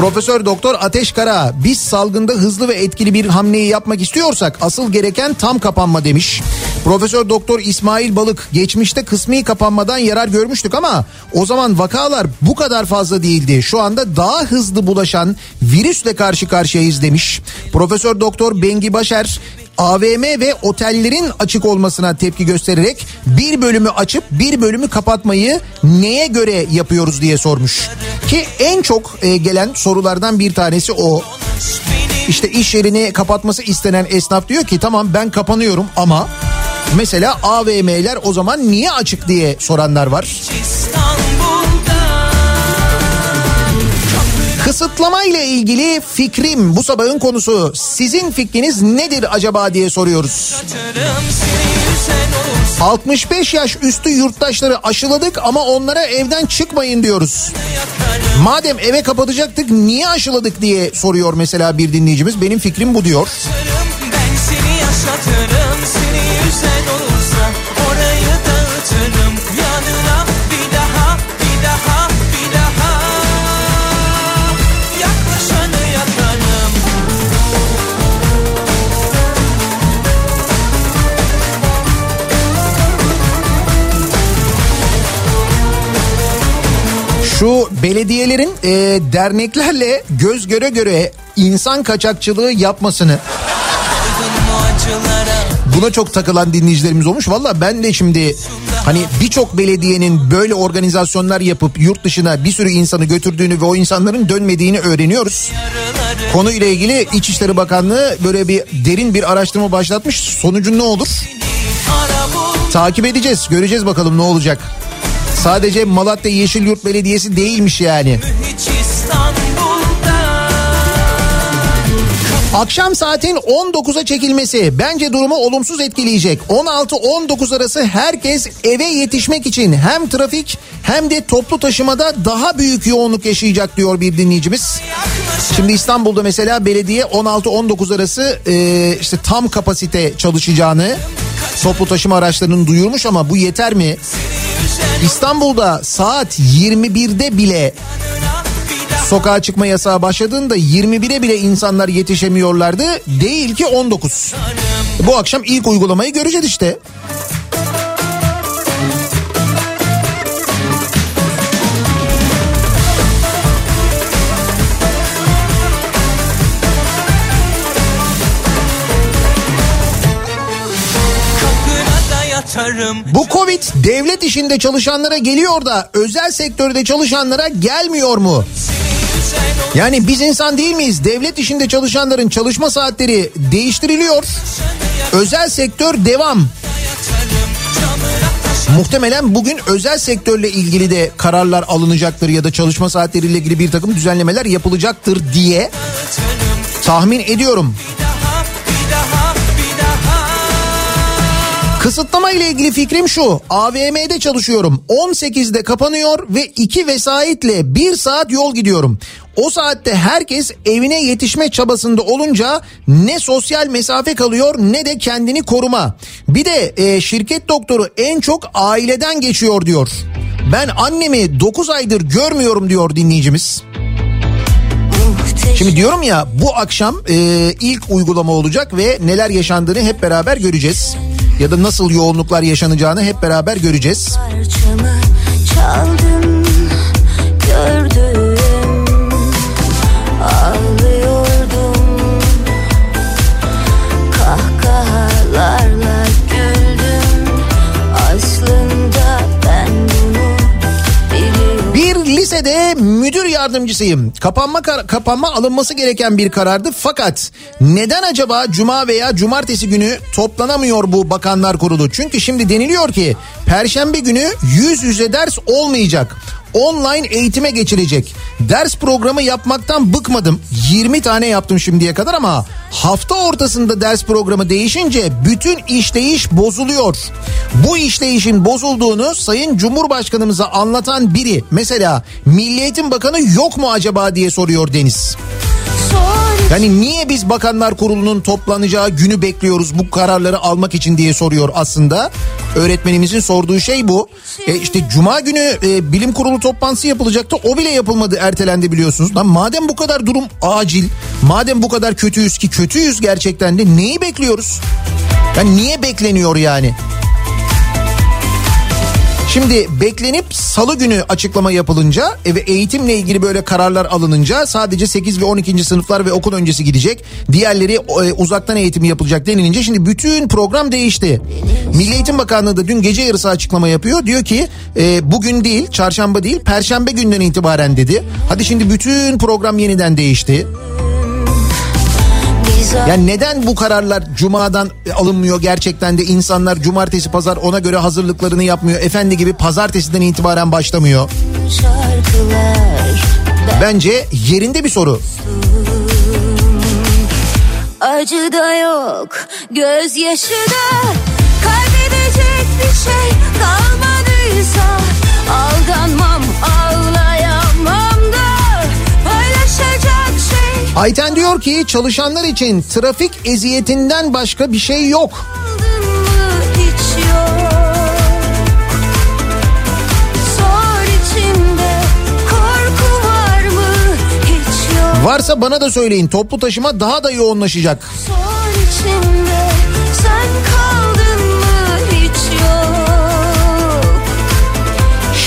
Profesör Doktor Ateş Kara biz salgında hızlı ve etkili bir hamleyi yapmak istiyorsak asıl gereken tam kapanma demiş. Profesör Doktor İsmail Balık geçmişte kısmi kapanmadan yarar görmüştük ama o zaman vakalar bu kadar fazla değildi. Şu anda daha hızlı bulaşan virüsle karşı karşıyayız demiş. Profesör Doktor Bengi Başer AVM ve otellerin açık olmasına tepki göstererek bir bölümü açıp bir bölümü kapatmayı neye göre yapıyoruz diye sormuş. Ki en çok e, gelen sorulardan bir tanesi o. İşte iş yerini kapatması istenen esnaf diyor ki tamam ben kapanıyorum ama mesela AVM'ler o zaman niye açık diye soranlar var. Kısıtlama ile ilgili fikrim bu sabahın konusu. Sizin fikriniz nedir acaba diye soruyoruz. 65 yaş üstü yurttaşları aşıladık ama onlara evden çıkmayın diyoruz. Madem eve kapatacaktık niye aşıladık diye soruyor mesela bir dinleyicimiz. Benim fikrim bu diyor. Ben seni yaşatırım seni yüzen olursa Şu belediyelerin e, derneklerle göz göre göre insan kaçakçılığı yapmasını buna çok takılan dinleyicilerimiz olmuş. Valla ben de şimdi hani birçok belediyenin böyle organizasyonlar yapıp yurt dışına bir sürü insanı götürdüğünü ve o insanların dönmediğini öğreniyoruz. Konuyla ilgili İçişleri Bakanlığı böyle bir derin bir araştırma başlatmış. Sonucu ne olur? Takip edeceğiz. Göreceğiz bakalım ne olacak. Sadece Malatya Yeşilyurt Belediyesi değilmiş yani. Akşam saatin 19'a çekilmesi bence durumu olumsuz etkileyecek. 16-19 arası herkes eve yetişmek için hem trafik hem de toplu taşımada daha büyük yoğunluk yaşayacak diyor bir dinleyicimiz. Şimdi İstanbul'da mesela belediye 16-19 arası e, işte tam kapasite çalışacağını toplu taşıma araçlarının duyurmuş ama bu yeter mi? İstanbul'da saat 21'de bile sokağa çıkma yasağı başladığında 21'e bile insanlar yetişemiyorlardı. Değil ki 19. Bu akşam ilk uygulamayı göreceğiz işte. Bu Covid devlet işinde çalışanlara geliyor da özel sektörde çalışanlara gelmiyor mu? Yani biz insan değil miyiz? Devlet işinde çalışanların çalışma saatleri değiştiriliyor. Özel sektör devam. Muhtemelen bugün özel sektörle ilgili de kararlar alınacaktır ya da çalışma saatleriyle ilgili bir takım düzenlemeler yapılacaktır diye tahmin ediyorum. Kısıtlama ile ilgili fikrim şu. AVM'de çalışıyorum. 18'de kapanıyor ve 2 vesayetle 1 saat yol gidiyorum. O saatte herkes evine yetişme çabasında olunca ne sosyal mesafe kalıyor ne de kendini koruma. Bir de e, şirket doktoru en çok aileden geçiyor diyor. Ben annemi 9 aydır görmüyorum diyor dinleyicimiz. Şimdi diyorum ya bu akşam e, ilk uygulama olacak ve neler yaşandığını hep beraber göreceğiz. Ya da nasıl yoğunluklar yaşanacağını hep beraber göreceğiz. Parçamı çaldım lisede müdür yardımcısıyım. Kapanma kapanma alınması gereken bir karardı fakat neden acaba cuma veya cumartesi günü toplanamıyor bu bakanlar kurulu? Çünkü şimdi deniliyor ki perşembe günü yüz yüze ders olmayacak. Online eğitime geçilecek. Ders programı yapmaktan bıkmadım. 20 tane yaptım şimdiye kadar ama hafta ortasında ders programı değişince bütün işleyiş bozuluyor. Bu işleyişin bozulduğunu Sayın Cumhurbaşkanımıza anlatan biri mesela Milli Eğitim Bakanı yok mu acaba diye soruyor Deniz. Yani niye biz bakanlar kurulunun toplanacağı günü bekliyoruz bu kararları almak için diye soruyor aslında. Öğretmenimizin sorduğu şey bu. E işte cuma günü e, bilim kurulu toplantısı yapılacaktı. O bile yapılmadı ertelendi biliyorsunuz. Lan madem bu kadar durum acil, madem bu kadar kötüyüz ki kötüyüz gerçekten de neyi bekliyoruz? Yani niye bekleniyor yani? Şimdi beklenip salı günü açıklama yapılınca e, ve eğitimle ilgili böyle kararlar alınınca sadece 8 ve 12. sınıflar ve okul öncesi gidecek. Diğerleri e, uzaktan eğitim yapılacak denilince şimdi bütün program değişti. Milli Eğitim Bakanlığı da dün gece yarısı açıklama yapıyor. Diyor ki e, bugün değil çarşamba değil perşembe günden itibaren dedi. Hadi şimdi bütün program yeniden değişti. Yani neden bu kararlar cumadan alınmıyor gerçekten de insanlar cumartesi pazar ona göre hazırlıklarını yapmıyor. Efendi gibi pazartesiden itibaren başlamıyor. Bence yerinde bir soru. Acı da yok, gözyaşı da Kaybedecek bir şey kalmadıysa Aldanmam, ağlayamam Ayten diyor ki çalışanlar için trafik eziyetinden başka bir şey yok. Varsa bana da söyleyin toplu taşıma daha da yoğunlaşacak. İçimde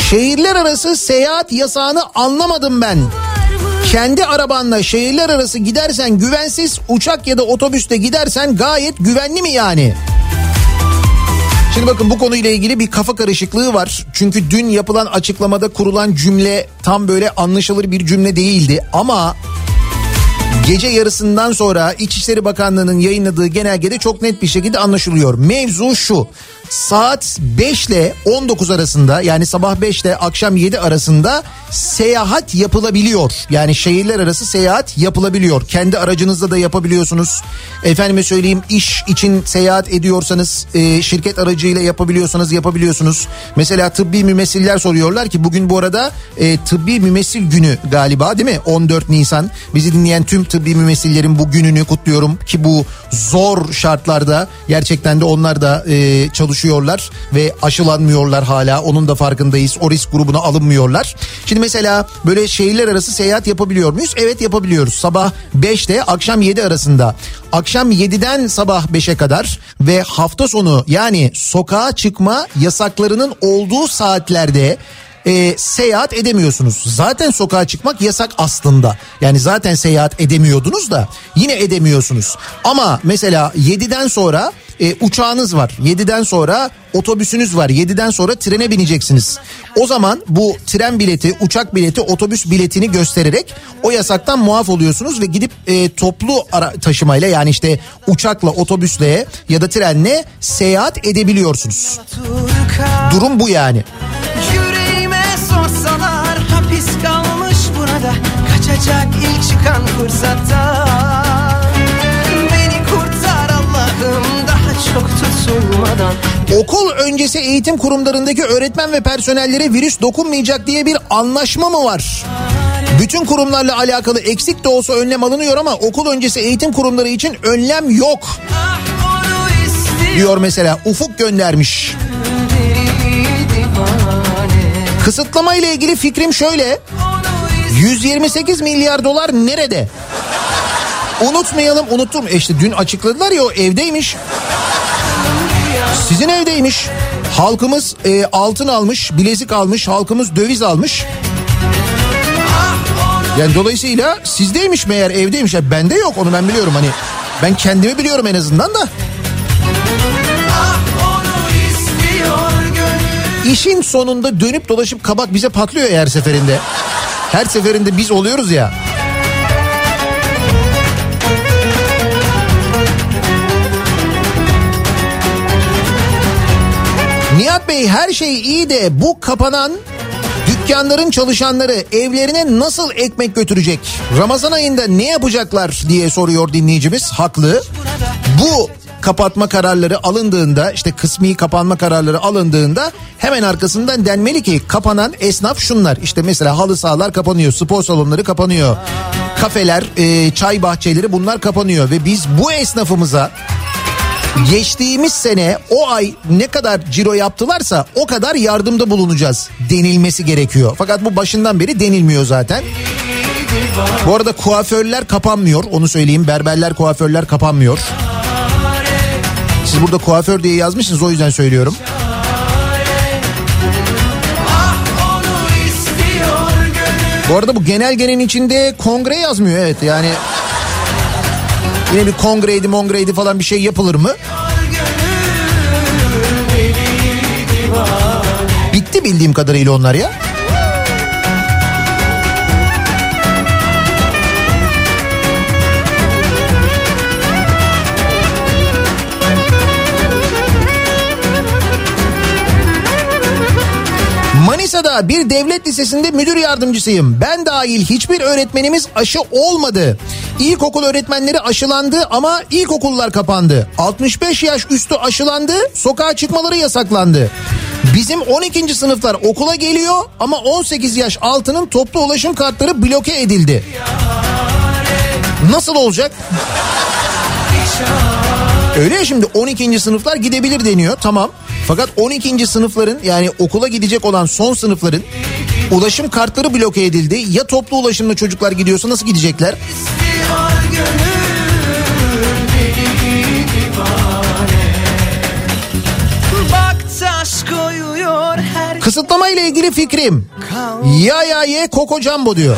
Şehirler arası seyahat yasağını anlamadım ben. Kendi arabanla şehirler arası gidersen güvensiz, uçak ya da otobüste gidersen gayet güvenli mi yani? Şimdi bakın bu konuyla ilgili bir kafa karışıklığı var. Çünkü dün yapılan açıklamada kurulan cümle tam böyle anlaşılır bir cümle değildi. Ama gece yarısından sonra İçişleri Bakanlığı'nın yayınladığı genelgede çok net bir şekilde anlaşılıyor. Mevzu şu. Saat 5 ile 19 arasında yani sabah 5 ile akşam 7 arasında seyahat yapılabiliyor. Yani şehirler arası seyahat yapılabiliyor. Kendi aracınızla da yapabiliyorsunuz. Efendime söyleyeyim iş için seyahat ediyorsanız e, şirket aracıyla yapabiliyorsanız yapabiliyorsunuz. Mesela tıbbi mümessiller soruyorlar ki bugün bu arada e, tıbbi mümessil günü galiba değil mi? 14 Nisan. Bizi dinleyen tüm tıbbi mümessillerin bu gününü kutluyorum ki bu zor şartlarda gerçekten de onlar da e, çalışıyorlar ve aşılanmıyorlar hala. Onun da farkındayız. O risk grubuna alınmıyorlar. Şimdi mesela böyle şehirler arası seyahat yapabiliyor muyuz? Evet yapabiliyoruz. Sabah 5'te akşam 7 arasında. Akşam 7'den sabah 5'e kadar ve hafta sonu yani sokağa çıkma yasaklarının olduğu saatlerde e, seyahat edemiyorsunuz. Zaten sokağa çıkmak yasak aslında. Yani zaten seyahat edemiyordunuz da yine edemiyorsunuz. Ama mesela 7'den sonra e, uçağınız var. 7'den sonra otobüsünüz var. 7'den sonra trene bineceksiniz. O zaman bu tren bileti, uçak bileti, otobüs biletini göstererek o yasaktan muaf oluyorsunuz ve gidip e, toplu ara taşımayla yani işte uçakla, otobüsle ya da trenle seyahat edebiliyorsunuz. Durum bu yani. Hapis kalmış burada Kaçacak ilk çıkan fırsatta Beni kurtar Allah'ım daha çok tutulmadan Okul öncesi eğitim kurumlarındaki öğretmen ve personellere virüs dokunmayacak diye bir anlaşma mı var? Bütün kurumlarla alakalı eksik de olsa önlem alınıyor ama okul öncesi eğitim kurumları için önlem yok. Ah Diyor mesela Ufuk göndermiş. divane Kısıtlama ile ilgili fikrim şöyle. Onu istiyor 128 milyar dolar nerede? Unutmayalım unuttum. E işte dün açıkladılar ya o evdeymiş. Sizin evdeymiş. Halkımız e, altın almış, bilezik almış, halkımız döviz almış. Yani dolayısıyla sizdeymiş meğer evdeymiş. Yani bende yok onu ben biliyorum hani. Ben kendimi biliyorum en azından da. İşin sonunda dönüp dolaşıp kabak bize patlıyor her seferinde. Her seferinde biz oluyoruz ya. Nihat Bey her şey iyi de bu kapanan dükkanların çalışanları evlerine nasıl ekmek götürecek? Ramazan ayında ne yapacaklar diye soruyor dinleyicimiz. Haklı. Bu kapatma kararları alındığında işte kısmi kapanma kararları alındığında hemen arkasından denmeli ki kapanan esnaf şunlar. İşte mesela halı sahalar kapanıyor, spor salonları kapanıyor, kafeler, e, çay bahçeleri bunlar kapanıyor ve biz bu esnafımıza geçtiğimiz sene o ay ne kadar ciro yaptılarsa o kadar yardımda bulunacağız denilmesi gerekiyor. Fakat bu başından beri denilmiyor zaten. Bu arada kuaförler kapanmıyor onu söyleyeyim berberler kuaförler kapanmıyor. Siz burada kuaför diye yazmışsınız o yüzden söylüyorum. Bu arada bu genelgenin içinde kongre yazmıyor evet yani. Yine bir kongreydi mongreydi falan bir şey yapılır mı? Bitti bildiğim kadarıyla onlar ya. Manisa'da bir devlet lisesinde müdür yardımcısıyım. Ben dahil hiçbir öğretmenimiz aşı olmadı. İlkokul öğretmenleri aşılandı ama ilkokullar kapandı. 65 yaş üstü aşılandı, sokağa çıkmaları yasaklandı. Bizim 12. sınıflar okula geliyor ama 18 yaş altının toplu ulaşım kartları bloke edildi. Nasıl olacak? Öyle ya şimdi 12. sınıflar gidebilir deniyor tamam. Fakat 12. sınıfların yani okula gidecek olan son sınıfların ulaşım kartları bloke edildi. Ya toplu ulaşımla çocuklar gidiyorsa nasıl gidecekler? Kısıtlama ile ilgili fikrim. Ya ya ye Koko Jumbo diyor.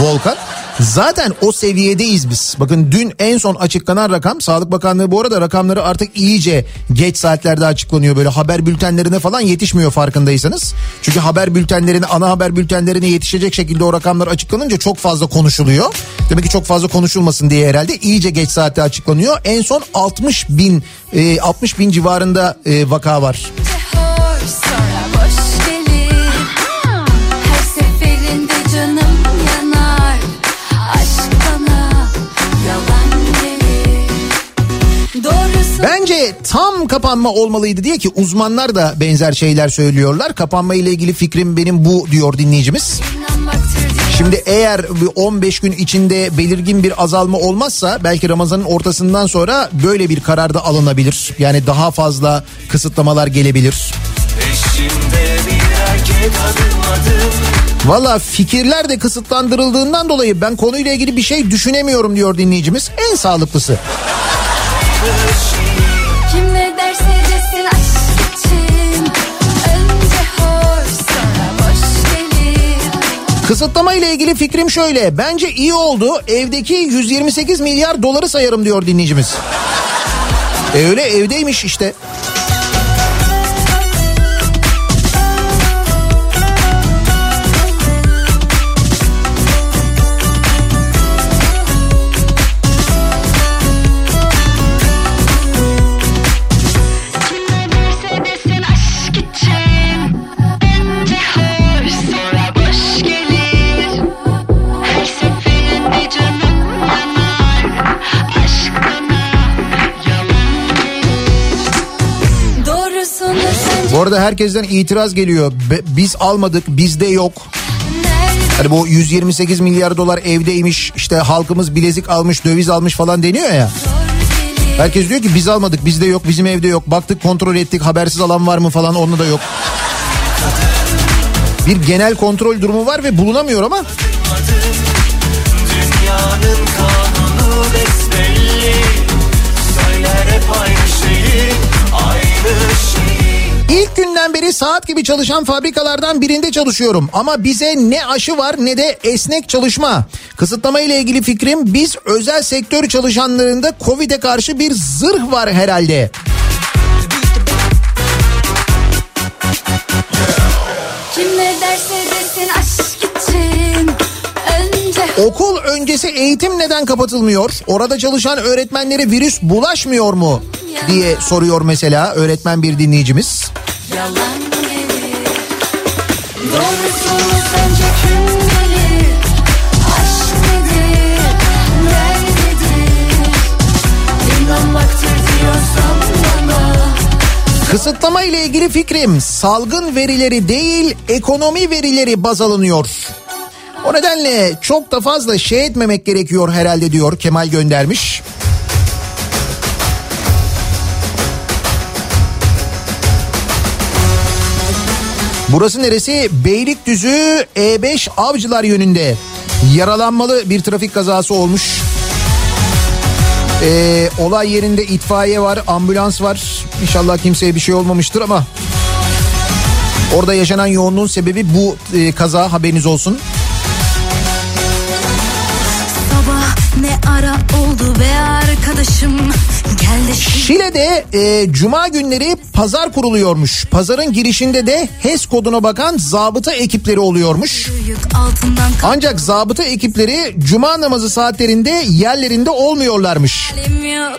Volkan. Zaten o seviyedeyiz biz. Bakın dün en son açıklanan rakam Sağlık Bakanlığı bu arada rakamları artık iyice geç saatlerde açıklanıyor. Böyle haber bültenlerine falan yetişmiyor farkındaysanız. Çünkü haber bültenlerine ana haber bültenlerine yetişecek şekilde o rakamlar açıklanınca çok fazla konuşuluyor. Demek ki çok fazla konuşulmasın diye herhalde iyice geç saatte açıklanıyor. En son 60 bin e, 60 bin civarında e, vaka var. Bence tam kapanma olmalıydı diye ki uzmanlar da benzer şeyler söylüyorlar. Kapanma ile ilgili fikrim benim bu diyor dinleyicimiz. Şimdi eğer bir 15 gün içinde belirgin bir azalma olmazsa belki Ramazan'ın ortasından sonra böyle bir karar da alınabilir. Yani daha fazla kısıtlamalar gelebilir. Valla fikirler de kısıtlandırıldığından dolayı ben konuyla ilgili bir şey düşünemiyorum diyor dinleyicimiz. En sağlıklısı. Kısıtlama ile ilgili fikrim şöyle. Bence iyi oldu. Evdeki 128 milyar doları sayarım diyor dinleyicimiz. E öyle evdeymiş işte. Bu arada herkesten itiraz geliyor. Be- biz almadık, bizde yok. Hani bu 128 milyar dolar evdeymiş, işte halkımız bilezik almış, döviz almış falan deniyor ya. Herkes diyor ki biz almadık, bizde yok, bizim evde yok. Baktık, kontrol ettik, habersiz alan var mı falan, onda da yok. Bir genel kontrol durumu var ve bulunamıyor ama Dünyanın Günden beri saat gibi çalışan fabrikalardan birinde çalışıyorum. Ama bize ne aşı var ne de esnek çalışma. Kısıtlama ile ilgili fikrim biz özel sektör çalışanlarında Covid'e karşı bir zırh var herhalde. Kim ne derse desin aşk için Önce Okul öncesi eğitim neden kapatılmıyor? Orada çalışan öğretmenlere virüs bulaşmıyor mu? diye soruyor mesela öğretmen bir dinleyicimiz. Kısıtlama ile ilgili fikrim salgın verileri değil ekonomi verileri baz alınıyor. O nedenle çok da fazla şey etmemek gerekiyor herhalde diyor Kemal göndermiş. Burası neresi? Beylikdüzü E5 Avcılar yönünde. Yaralanmalı bir trafik kazası olmuş. Ee, olay yerinde itfaiye var, ambulans var. İnşallah kimseye bir şey olmamıştır ama orada yaşanan yoğunluğun sebebi bu e, kaza haberiniz olsun. Sabah ne ara oldu be arkadaşım Şile'de e, cuma günleri pazar kuruluyormuş. Pazarın girişinde de HES koduna bakan zabıta ekipleri oluyormuş. Ancak zabıta ekipleri cuma namazı saatlerinde yerlerinde olmuyorlarmış.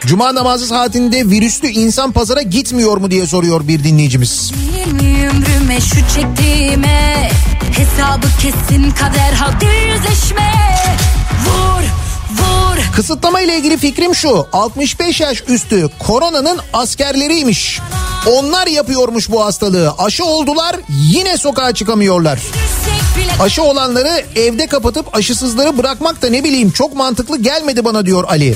Cuma namazı saatinde virüslü insan pazara gitmiyor mu diye soruyor bir dinleyicimiz. Ömrüme şu çektiğime Hesabı kesin kader hadi yüzleşme vur Kısıtlama ile ilgili fikrim şu. 65 yaş üstü koronanın askerleriymiş. Onlar yapıyormuş bu hastalığı. Aşı oldular yine sokağa çıkamıyorlar. Aşı olanları evde kapatıp aşısızları bırakmak da ne bileyim çok mantıklı gelmedi bana diyor Ali.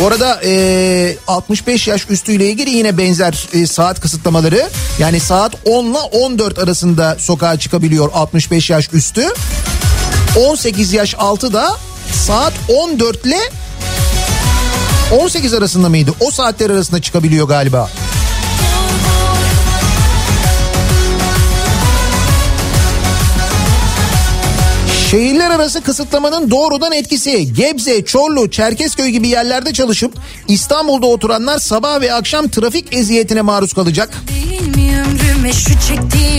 Bu arada e, 65 yaş üstüyle ilgili yine benzer e, saat kısıtlamaları. Yani saat 10 ile 14 arasında sokağa çıkabiliyor 65 yaş üstü. 18 yaş altı da saat 14 ile 18 arasında mıydı? O saatler arasında çıkabiliyor galiba. Şehirler arası kısıtlamanın doğrudan etkisi Gebze, Çorlu, Çerkezköy gibi yerlerde çalışıp İstanbul'da oturanlar sabah ve akşam trafik eziyetine maruz kalacak.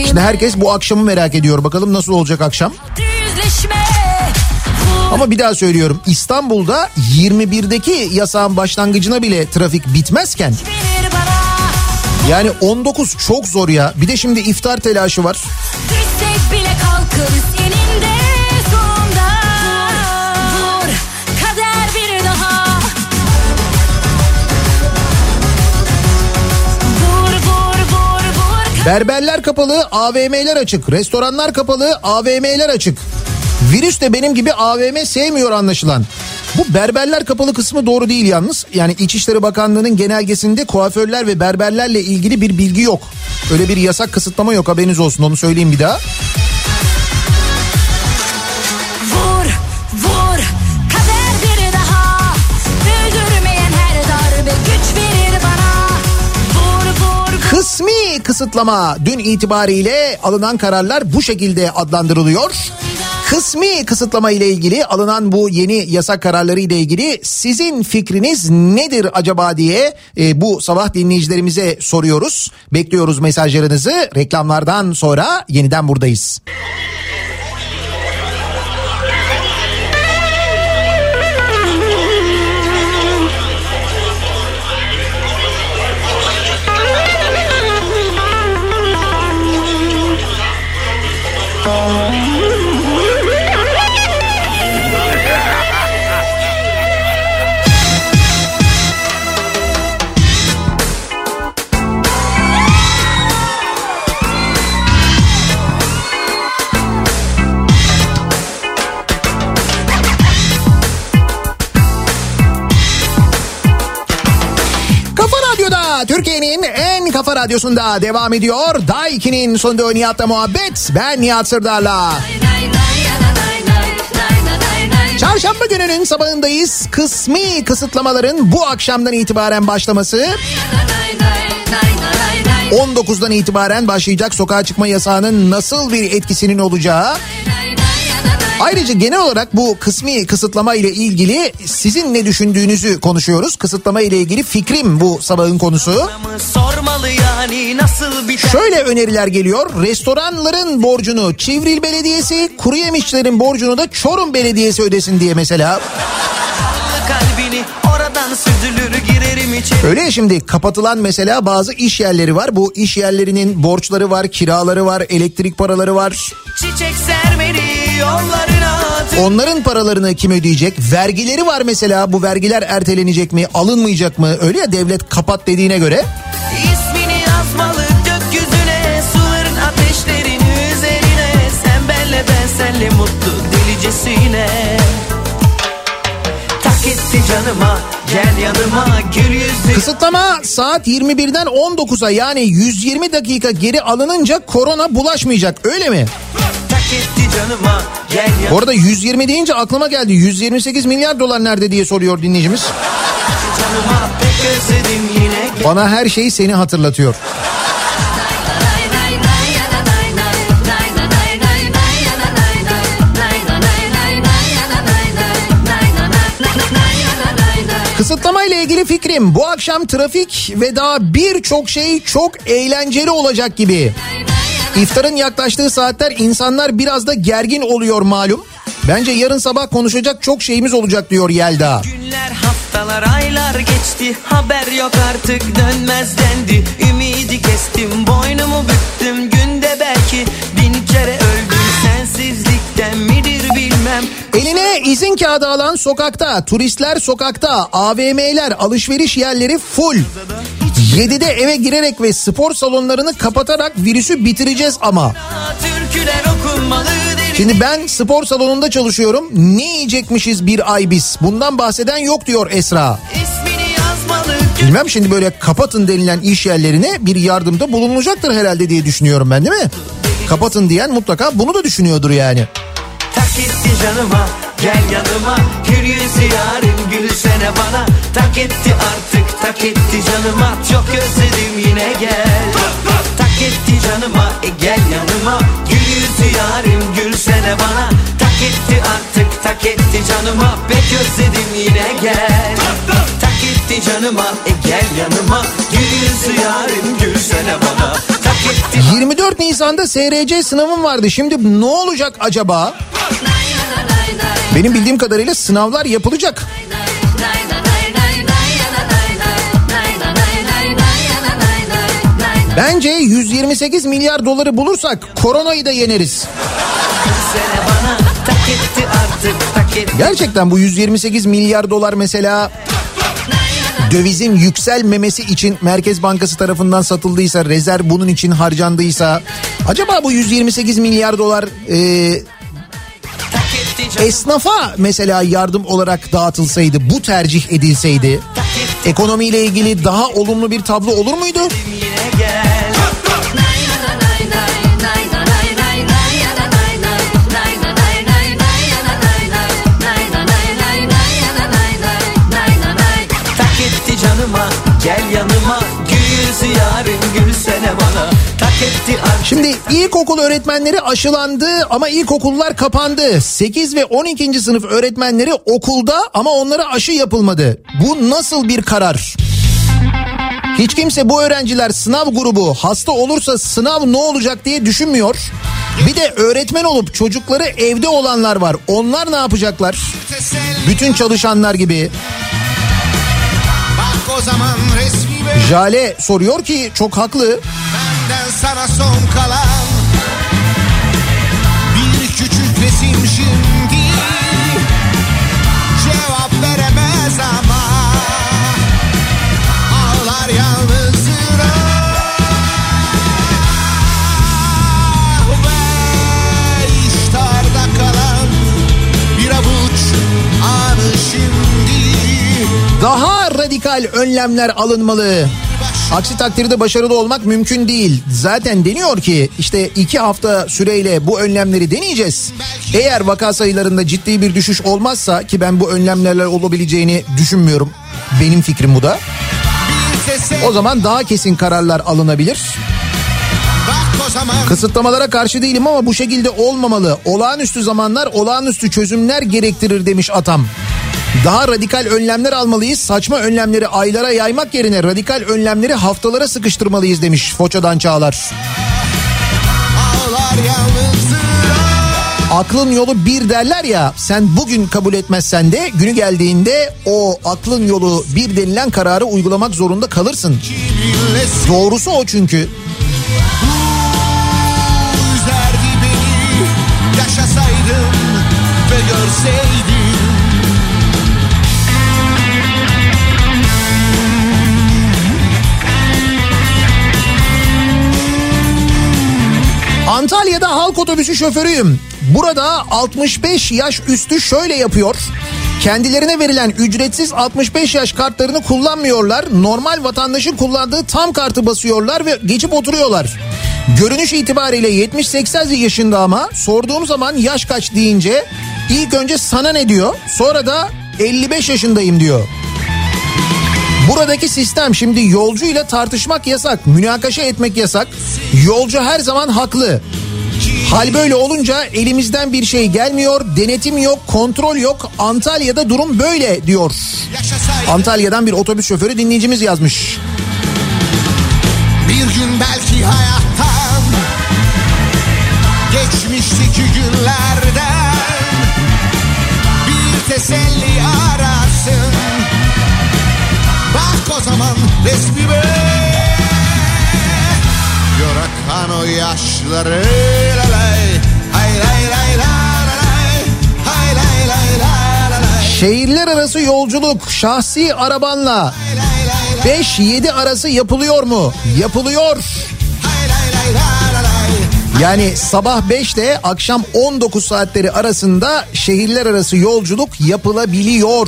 Şimdi herkes bu akşamı merak ediyor. Bakalım nasıl olacak akşam? Değil ama bir daha söylüyorum İstanbul'da 21'deki yasağın başlangıcına bile trafik bitmezken yani 19 çok zor ya. Bir de şimdi iftar telaşı var. Düşsek bile kalkarız eninde sonunda Vur kader bir daha Vur vur vur vur Berberler kapalı, AVM'ler açık. Restoranlar kapalı, AVM'ler açık. Virüs de benim gibi AVM sevmiyor anlaşılan. Bu berberler kapalı kısmı doğru değil yalnız. Yani İçişleri Bakanlığı'nın genelgesinde kuaförler ve berberlerle ilgili bir bilgi yok. Öyle bir yasak kısıtlama yok haberiniz olsun onu söyleyeyim bir daha. Kısmi kısıtlama dün itibariyle alınan kararlar bu şekilde adlandırılıyor. Kısmi kısıtlama ile ilgili alınan bu yeni yasak kararları ile ilgili sizin fikriniz nedir acaba diye e, bu sabah dinleyicilerimize soruyoruz. Bekliyoruz mesajlarınızı. Reklamlardan sonra yeniden buradayız. Kafa Türkiye'nin en kafa radyosunda devam ediyor. Daiki'nin sonunda Nihat'la muhabbet. Ben Nihat Sırdar'la. Çarşamba gününün sabahındayız. Kısmi kısıtlamaların bu akşamdan itibaren başlaması. 19'dan itibaren başlayacak sokağa çıkma yasağının nasıl bir etkisinin olacağı. Ayrıca genel olarak bu kısmi kısıtlama ile ilgili sizin ne düşündüğünüzü konuşuyoruz. Kısıtlama ile ilgili fikrim bu sabahın konusu. Yani biter Şöyle öneriler geliyor. Restoranların borcunu Çivril Belediyesi, kuru yemişlerin borcunu da Çorum Belediyesi ödesin diye mesela. kalbini Öyle ya şimdi kapatılan mesela bazı iş yerleri var. Bu iş yerlerinin borçları var, kiraları var, elektrik paraları var. Onların paralarını kim ödeyecek? Vergileri var mesela. Bu vergiler ertelenecek mi? Alınmayacak mı? Öyle ya devlet kapat dediğine göre. İsmini yazmalı gökyüzüne Suların ateşlerin üzerine Sen benle ben senle mutlu delicesine Tak etti canıma gel yanıma gül yüzü Kısıtlama saat 21'den 19'a yani 120 dakika geri alınınca korona bulaşmayacak öyle mi? Canıma arada 120 deyince aklıma geldi 128 milyar dolar nerede diye soruyor dinleyicimiz. canıma Bana her şey seni hatırlatıyor. Kısıtlama ile ilgili fikrim bu akşam trafik ve daha birçok şey çok eğlenceli olacak gibi. İftarın yaklaştığı saatler insanlar biraz da gergin oluyor malum. Bence yarın sabah konuşacak çok şeyimiz olacak diyor Yelda. Günler haftalar aylar geçti Haber yok artık dönmez dendi Ümidi kestim boynumu büktüm Günde belki bin kere öldüm Sensizlikten midir bilmem Eline izin kağıdı alan sokakta, turistler sokakta, AVM'ler, alışveriş yerleri full. 7'de eve girerek ve spor salonlarını kapatarak virüsü bitireceğiz ama. Şimdi ben spor salonunda çalışıyorum. Ne yiyecekmişiz bir ay biz? Bundan bahseden yok diyor Esra. Bilmem şimdi böyle kapatın denilen iş yerlerine bir yardımda bulunulacaktır herhalde diye düşünüyorum ben değil mi? Kapatın diyen mutlaka bunu da düşünüyordur yani. Tak etti canıma gel yanıma. Gül yüzü yarim gülsene bana. Tak etti artık tak etti canıma. Çok özledim yine gel. Tak etti canıma e gel yanıma. Gül yüzü yarim gülsene bana. Tak etti artık tak etti canıma. Pek özledim yine gel. Tak etti canıma e gel yanıma Gül yarim gülsene bana Tak etti 24 Nisan'da SRC sınavım vardı. Şimdi ne olacak acaba? Benim bildiğim kadarıyla sınavlar yapılacak. Bence 128 milyar doları bulursak koronayı da yeneriz. Gerçekten bu 128 milyar dolar mesela dövizin yükselmemesi için Merkez Bankası tarafından satıldıysa, rezerv bunun için harcandıysa acaba bu 128 milyar dolar e, esnafa mesela yardım olarak dağıtılsaydı, bu tercih edilseydi ekonomiyle ilgili daha olumlu bir tablo olur muydu? Gel yanıma Gül yarim gülsene bana Şimdi ilkokul öğretmenleri aşılandı ama ilkokullar kapandı. 8 ve 12. sınıf öğretmenleri okulda ama onlara aşı yapılmadı. Bu nasıl bir karar? Hiç kimse bu öğrenciler sınav grubu hasta olursa sınav ne olacak diye düşünmüyor. Bir de öğretmen olup çocukları evde olanlar var. Onlar ne yapacaklar? Bütün çalışanlar gibi. Jale soruyor ki çok haklı. benden sana son kalan. Bir küçük resim şimdi radikal önlemler alınmalı. Aksi takdirde başarılı olmak mümkün değil. Zaten deniyor ki işte iki hafta süreyle bu önlemleri deneyeceğiz. Eğer vaka sayılarında ciddi bir düşüş olmazsa ki ben bu önlemlerle olabileceğini düşünmüyorum. Benim fikrim bu da. O zaman daha kesin kararlar alınabilir. Kısıtlamalara karşı değilim ama bu şekilde olmamalı. Olağanüstü zamanlar olağanüstü çözümler gerektirir demiş atam. Daha radikal önlemler almalıyız. Saçma önlemleri aylara yaymak yerine radikal önlemleri haftalara sıkıştırmalıyız demiş Foça'dan Çağlar. Aklın yolu bir derler ya sen bugün kabul etmezsen de günü geldiğinde o aklın yolu bir denilen kararı uygulamak zorunda kalırsın. Doğrusu o çünkü. Yaşasaydım ve görseydim Antalya'da halk otobüsü şoförüyüm. Burada 65 yaş üstü şöyle yapıyor. Kendilerine verilen ücretsiz 65 yaş kartlarını kullanmıyorlar. Normal vatandaşın kullandığı tam kartı basıyorlar ve geçip oturuyorlar. Görünüş itibariyle 70-80 yaşında ama sorduğum zaman yaş kaç deyince ilk önce sana ne diyor sonra da 55 yaşındayım diyor. Buradaki sistem şimdi yolcuyla tartışmak yasak, münakaşa etmek yasak. Yolcu her zaman haklı. Hal böyle olunca elimizden bir şey gelmiyor, denetim yok, kontrol yok. Antalya'da durum böyle diyor. Antalya'dan bir otobüs şoförü dinleyicimiz yazmış. bir gün belki hayattan Geçmişteki günlerden Bir teselli Zaman resmime Gör akan o yaşları Şehirler arası yolculuk şahsi arabanla Lay lay lay 5-7 arası yapılıyor mu? Yapılıyor. Yani sabah 5 ile akşam 19 saatleri arasında şehirler arası yolculuk yapılabiliyor.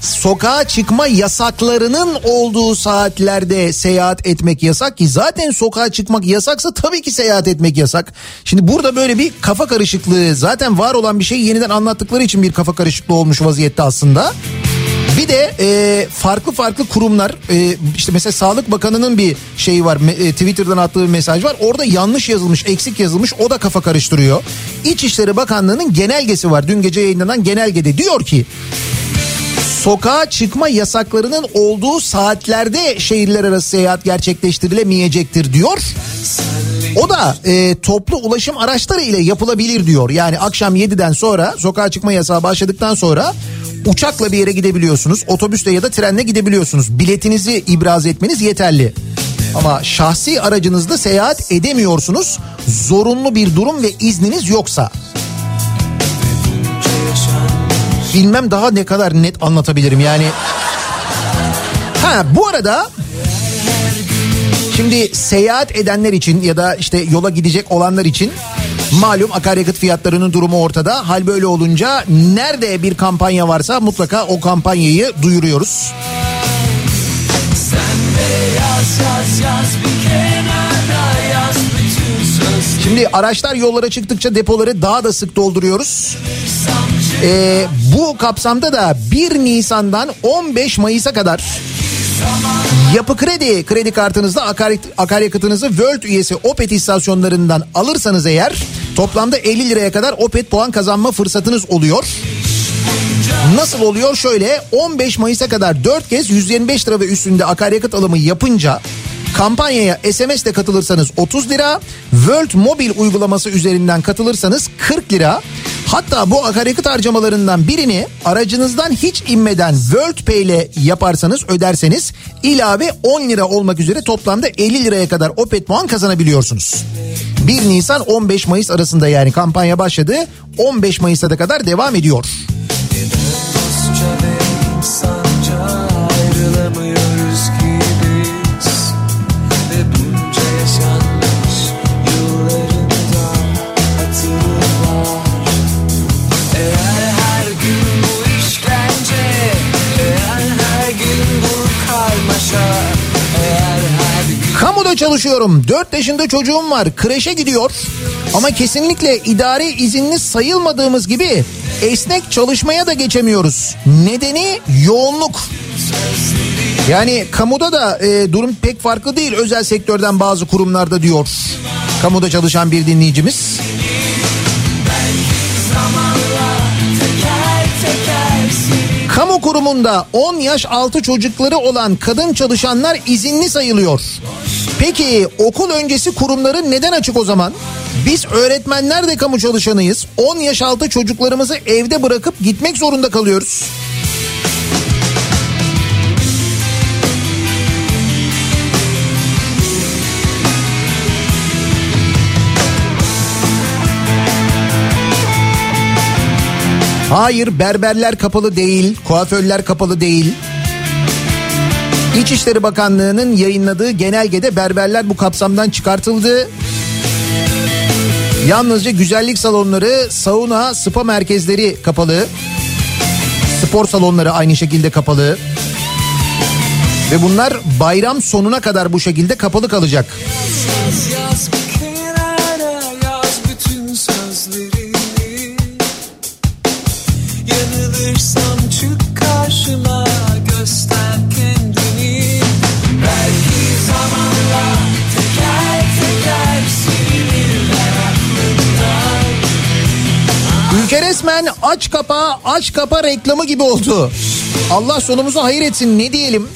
Sokağa çıkma yasaklarının olduğu saatlerde seyahat etmek yasak ki zaten sokağa çıkmak yasaksa tabii ki seyahat etmek yasak. Şimdi burada böyle bir kafa karışıklığı zaten var olan bir şeyi yeniden anlattıkları için bir kafa karışıklığı olmuş vaziyette aslında. Bir de e, farklı farklı kurumlar e, işte mesela Sağlık Bakanı'nın bir şeyi var e, Twitter'dan attığı bir mesaj var. Orada yanlış yazılmış eksik yazılmış o da kafa karıştırıyor. İçişleri Bakanlığı'nın genelgesi var dün gece yayınlanan genelgede diyor ki sokağa çıkma yasaklarının olduğu saatlerde şehirler arası seyahat gerçekleştirilemeyecektir diyor. O da e, toplu ulaşım araçları ile yapılabilir diyor. Yani akşam 7'den sonra sokağa çıkma yasağı başladıktan sonra uçakla bir yere gidebiliyorsunuz. Otobüsle ya da trenle gidebiliyorsunuz. Biletinizi ibraz etmeniz yeterli. Ama şahsi aracınızda seyahat edemiyorsunuz. Zorunlu bir durum ve izniniz yoksa. Bilmem daha ne kadar net anlatabilirim yani. Ha bu arada Şimdi seyahat edenler için ya da işte yola gidecek olanlar için malum akaryakıt fiyatlarının durumu ortada. Hal böyle olunca nerede bir kampanya varsa mutlaka o kampanyayı duyuruyoruz. Şimdi araçlar yollara çıktıkça depoları daha da sık dolduruyoruz. Ee, bu kapsamda da 1 Nisan'dan 15 Mayıs'a kadar Yapı Kredi kredi kartınızda akaryakıt, akaryakıtınızı World üyesi Opet istasyonlarından alırsanız eğer toplamda 50 liraya kadar Opet puan kazanma fırsatınız oluyor. Nasıl oluyor? Şöyle 15 Mayıs'a kadar 4 kez 125 lira ve üstünde akaryakıt alımı yapınca kampanyaya SMS ile katılırsanız 30 lira, World Mobil uygulaması üzerinden katılırsanız 40 lira. Hatta bu akaryakıt harcamalarından birini aracınızdan hiç inmeden World Pay ile yaparsanız öderseniz ilave 10 lira olmak üzere toplamda 50 liraya kadar Opet puan kazanabiliyorsunuz. 1 Nisan 15 Mayıs arasında yani kampanya başladı. 15 Mayıs'a da kadar devam ediyor. Çalışıyorum. 4 yaşında çocuğum var. Kreşe gidiyor. Ama kesinlikle idari izinli sayılmadığımız gibi esnek çalışmaya da geçemiyoruz. Nedeni yoğunluk. Yani kamuda da e, durum pek farklı değil özel sektörden bazı kurumlarda diyor. Kamuda çalışan bir dinleyicimiz. Kamu kurumunda 10 yaş altı çocukları olan kadın çalışanlar izinli sayılıyor. Peki okul öncesi kurumları neden açık o zaman? Biz öğretmenler de kamu çalışanıyız. 10 yaş altı çocuklarımızı evde bırakıp gitmek zorunda kalıyoruz. Hayır berberler kapalı değil, kuaförler kapalı değil. İçişleri Bakanlığı'nın yayınladığı genelgede berberler bu kapsamdan çıkartıldı. Yalnızca güzellik salonları, sauna, spa merkezleri kapalı. Spor salonları aynı şekilde kapalı. Ve bunlar bayram sonuna kadar bu şekilde kapalı kalacak. Yaz yaz bir resmen aç kapa aç kapa reklamı gibi oldu. Allah sonumuzu hayır etsin ne diyelim.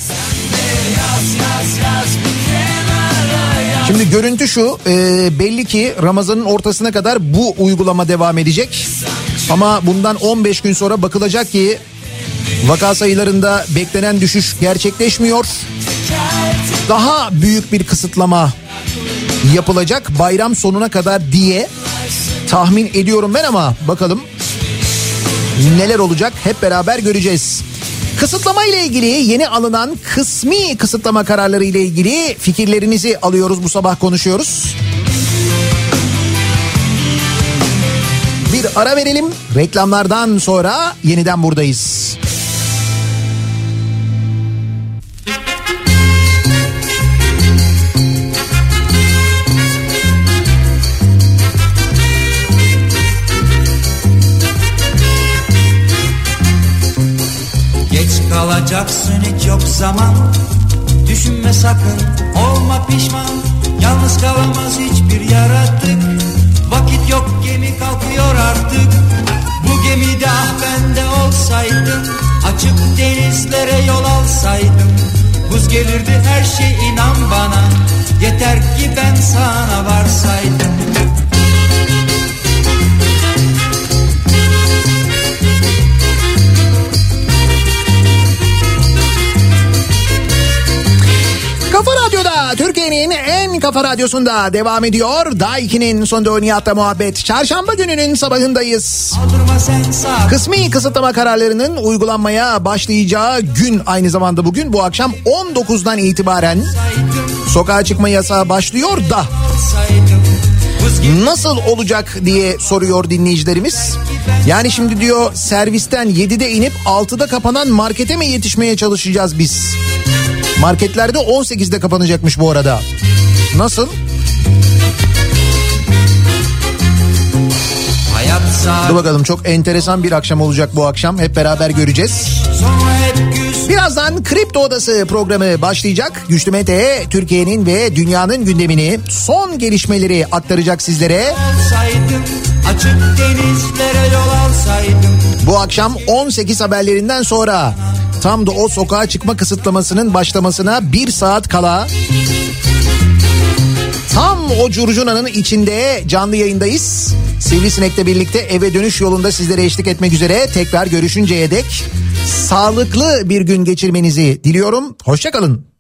Şimdi görüntü şu e, belli ki Ramazan'ın ortasına kadar bu uygulama devam edecek. Ama bundan 15 gün sonra bakılacak ki vaka sayılarında beklenen düşüş gerçekleşmiyor. Daha büyük bir kısıtlama yapılacak bayram sonuna kadar diye tahmin ediyorum ben ama bakalım neler olacak hep beraber göreceğiz. Kısıtlama ile ilgili yeni alınan kısmi kısıtlama kararları ile ilgili fikirlerinizi alıyoruz bu sabah konuşuyoruz. Bir ara verelim. Reklamlardan sonra yeniden buradayız. Bıraksın hiç yok zaman. Düşünme sakın olma pişman. Yalnız kalamaz hiçbir yaratık. Vakit yok gemi kalkıyor artık. Bu gemide ah ben de olsaydım Açık denizlere yol alsaydım. Buz gelirdi her şey inan bana. Yeter ki ben sana varsaydım Türkiye'nin en kafa radyosunda devam ediyor. Daiki'nin sonunda Nihat'la muhabbet. Çarşamba gününün sabahındayız. Kısmi kısıtlama kararlarının uygulanmaya başlayacağı gün aynı zamanda bugün bu akşam 19'dan itibaren sokağa çıkma yasağı başlıyor da nasıl olacak diye soruyor dinleyicilerimiz. Yani şimdi diyor servisten 7'de inip 6'da kapanan markete mi yetişmeye çalışacağız biz? Marketlerde 18'de kapanacakmış bu arada. Nasıl? Dur bakalım çok enteresan bir akşam olacak bu akşam. Hep beraber göreceğiz. Birazdan Kripto Odası programı başlayacak. Güçlü Mete Türkiye'nin ve dünyanın gündemini son gelişmeleri aktaracak sizlere. olsaydım Açık denizlere yol alsaydım Bu akşam 18 haberlerinden sonra tam da o sokağa çıkma kısıtlamasının başlamasına bir saat kala tam o curcunanın içinde canlı yayındayız. Sivrisinek'le birlikte eve dönüş yolunda sizlere eşlik etmek üzere tekrar görüşünceye dek sağlıklı bir gün geçirmenizi diliyorum. Hoşçakalın.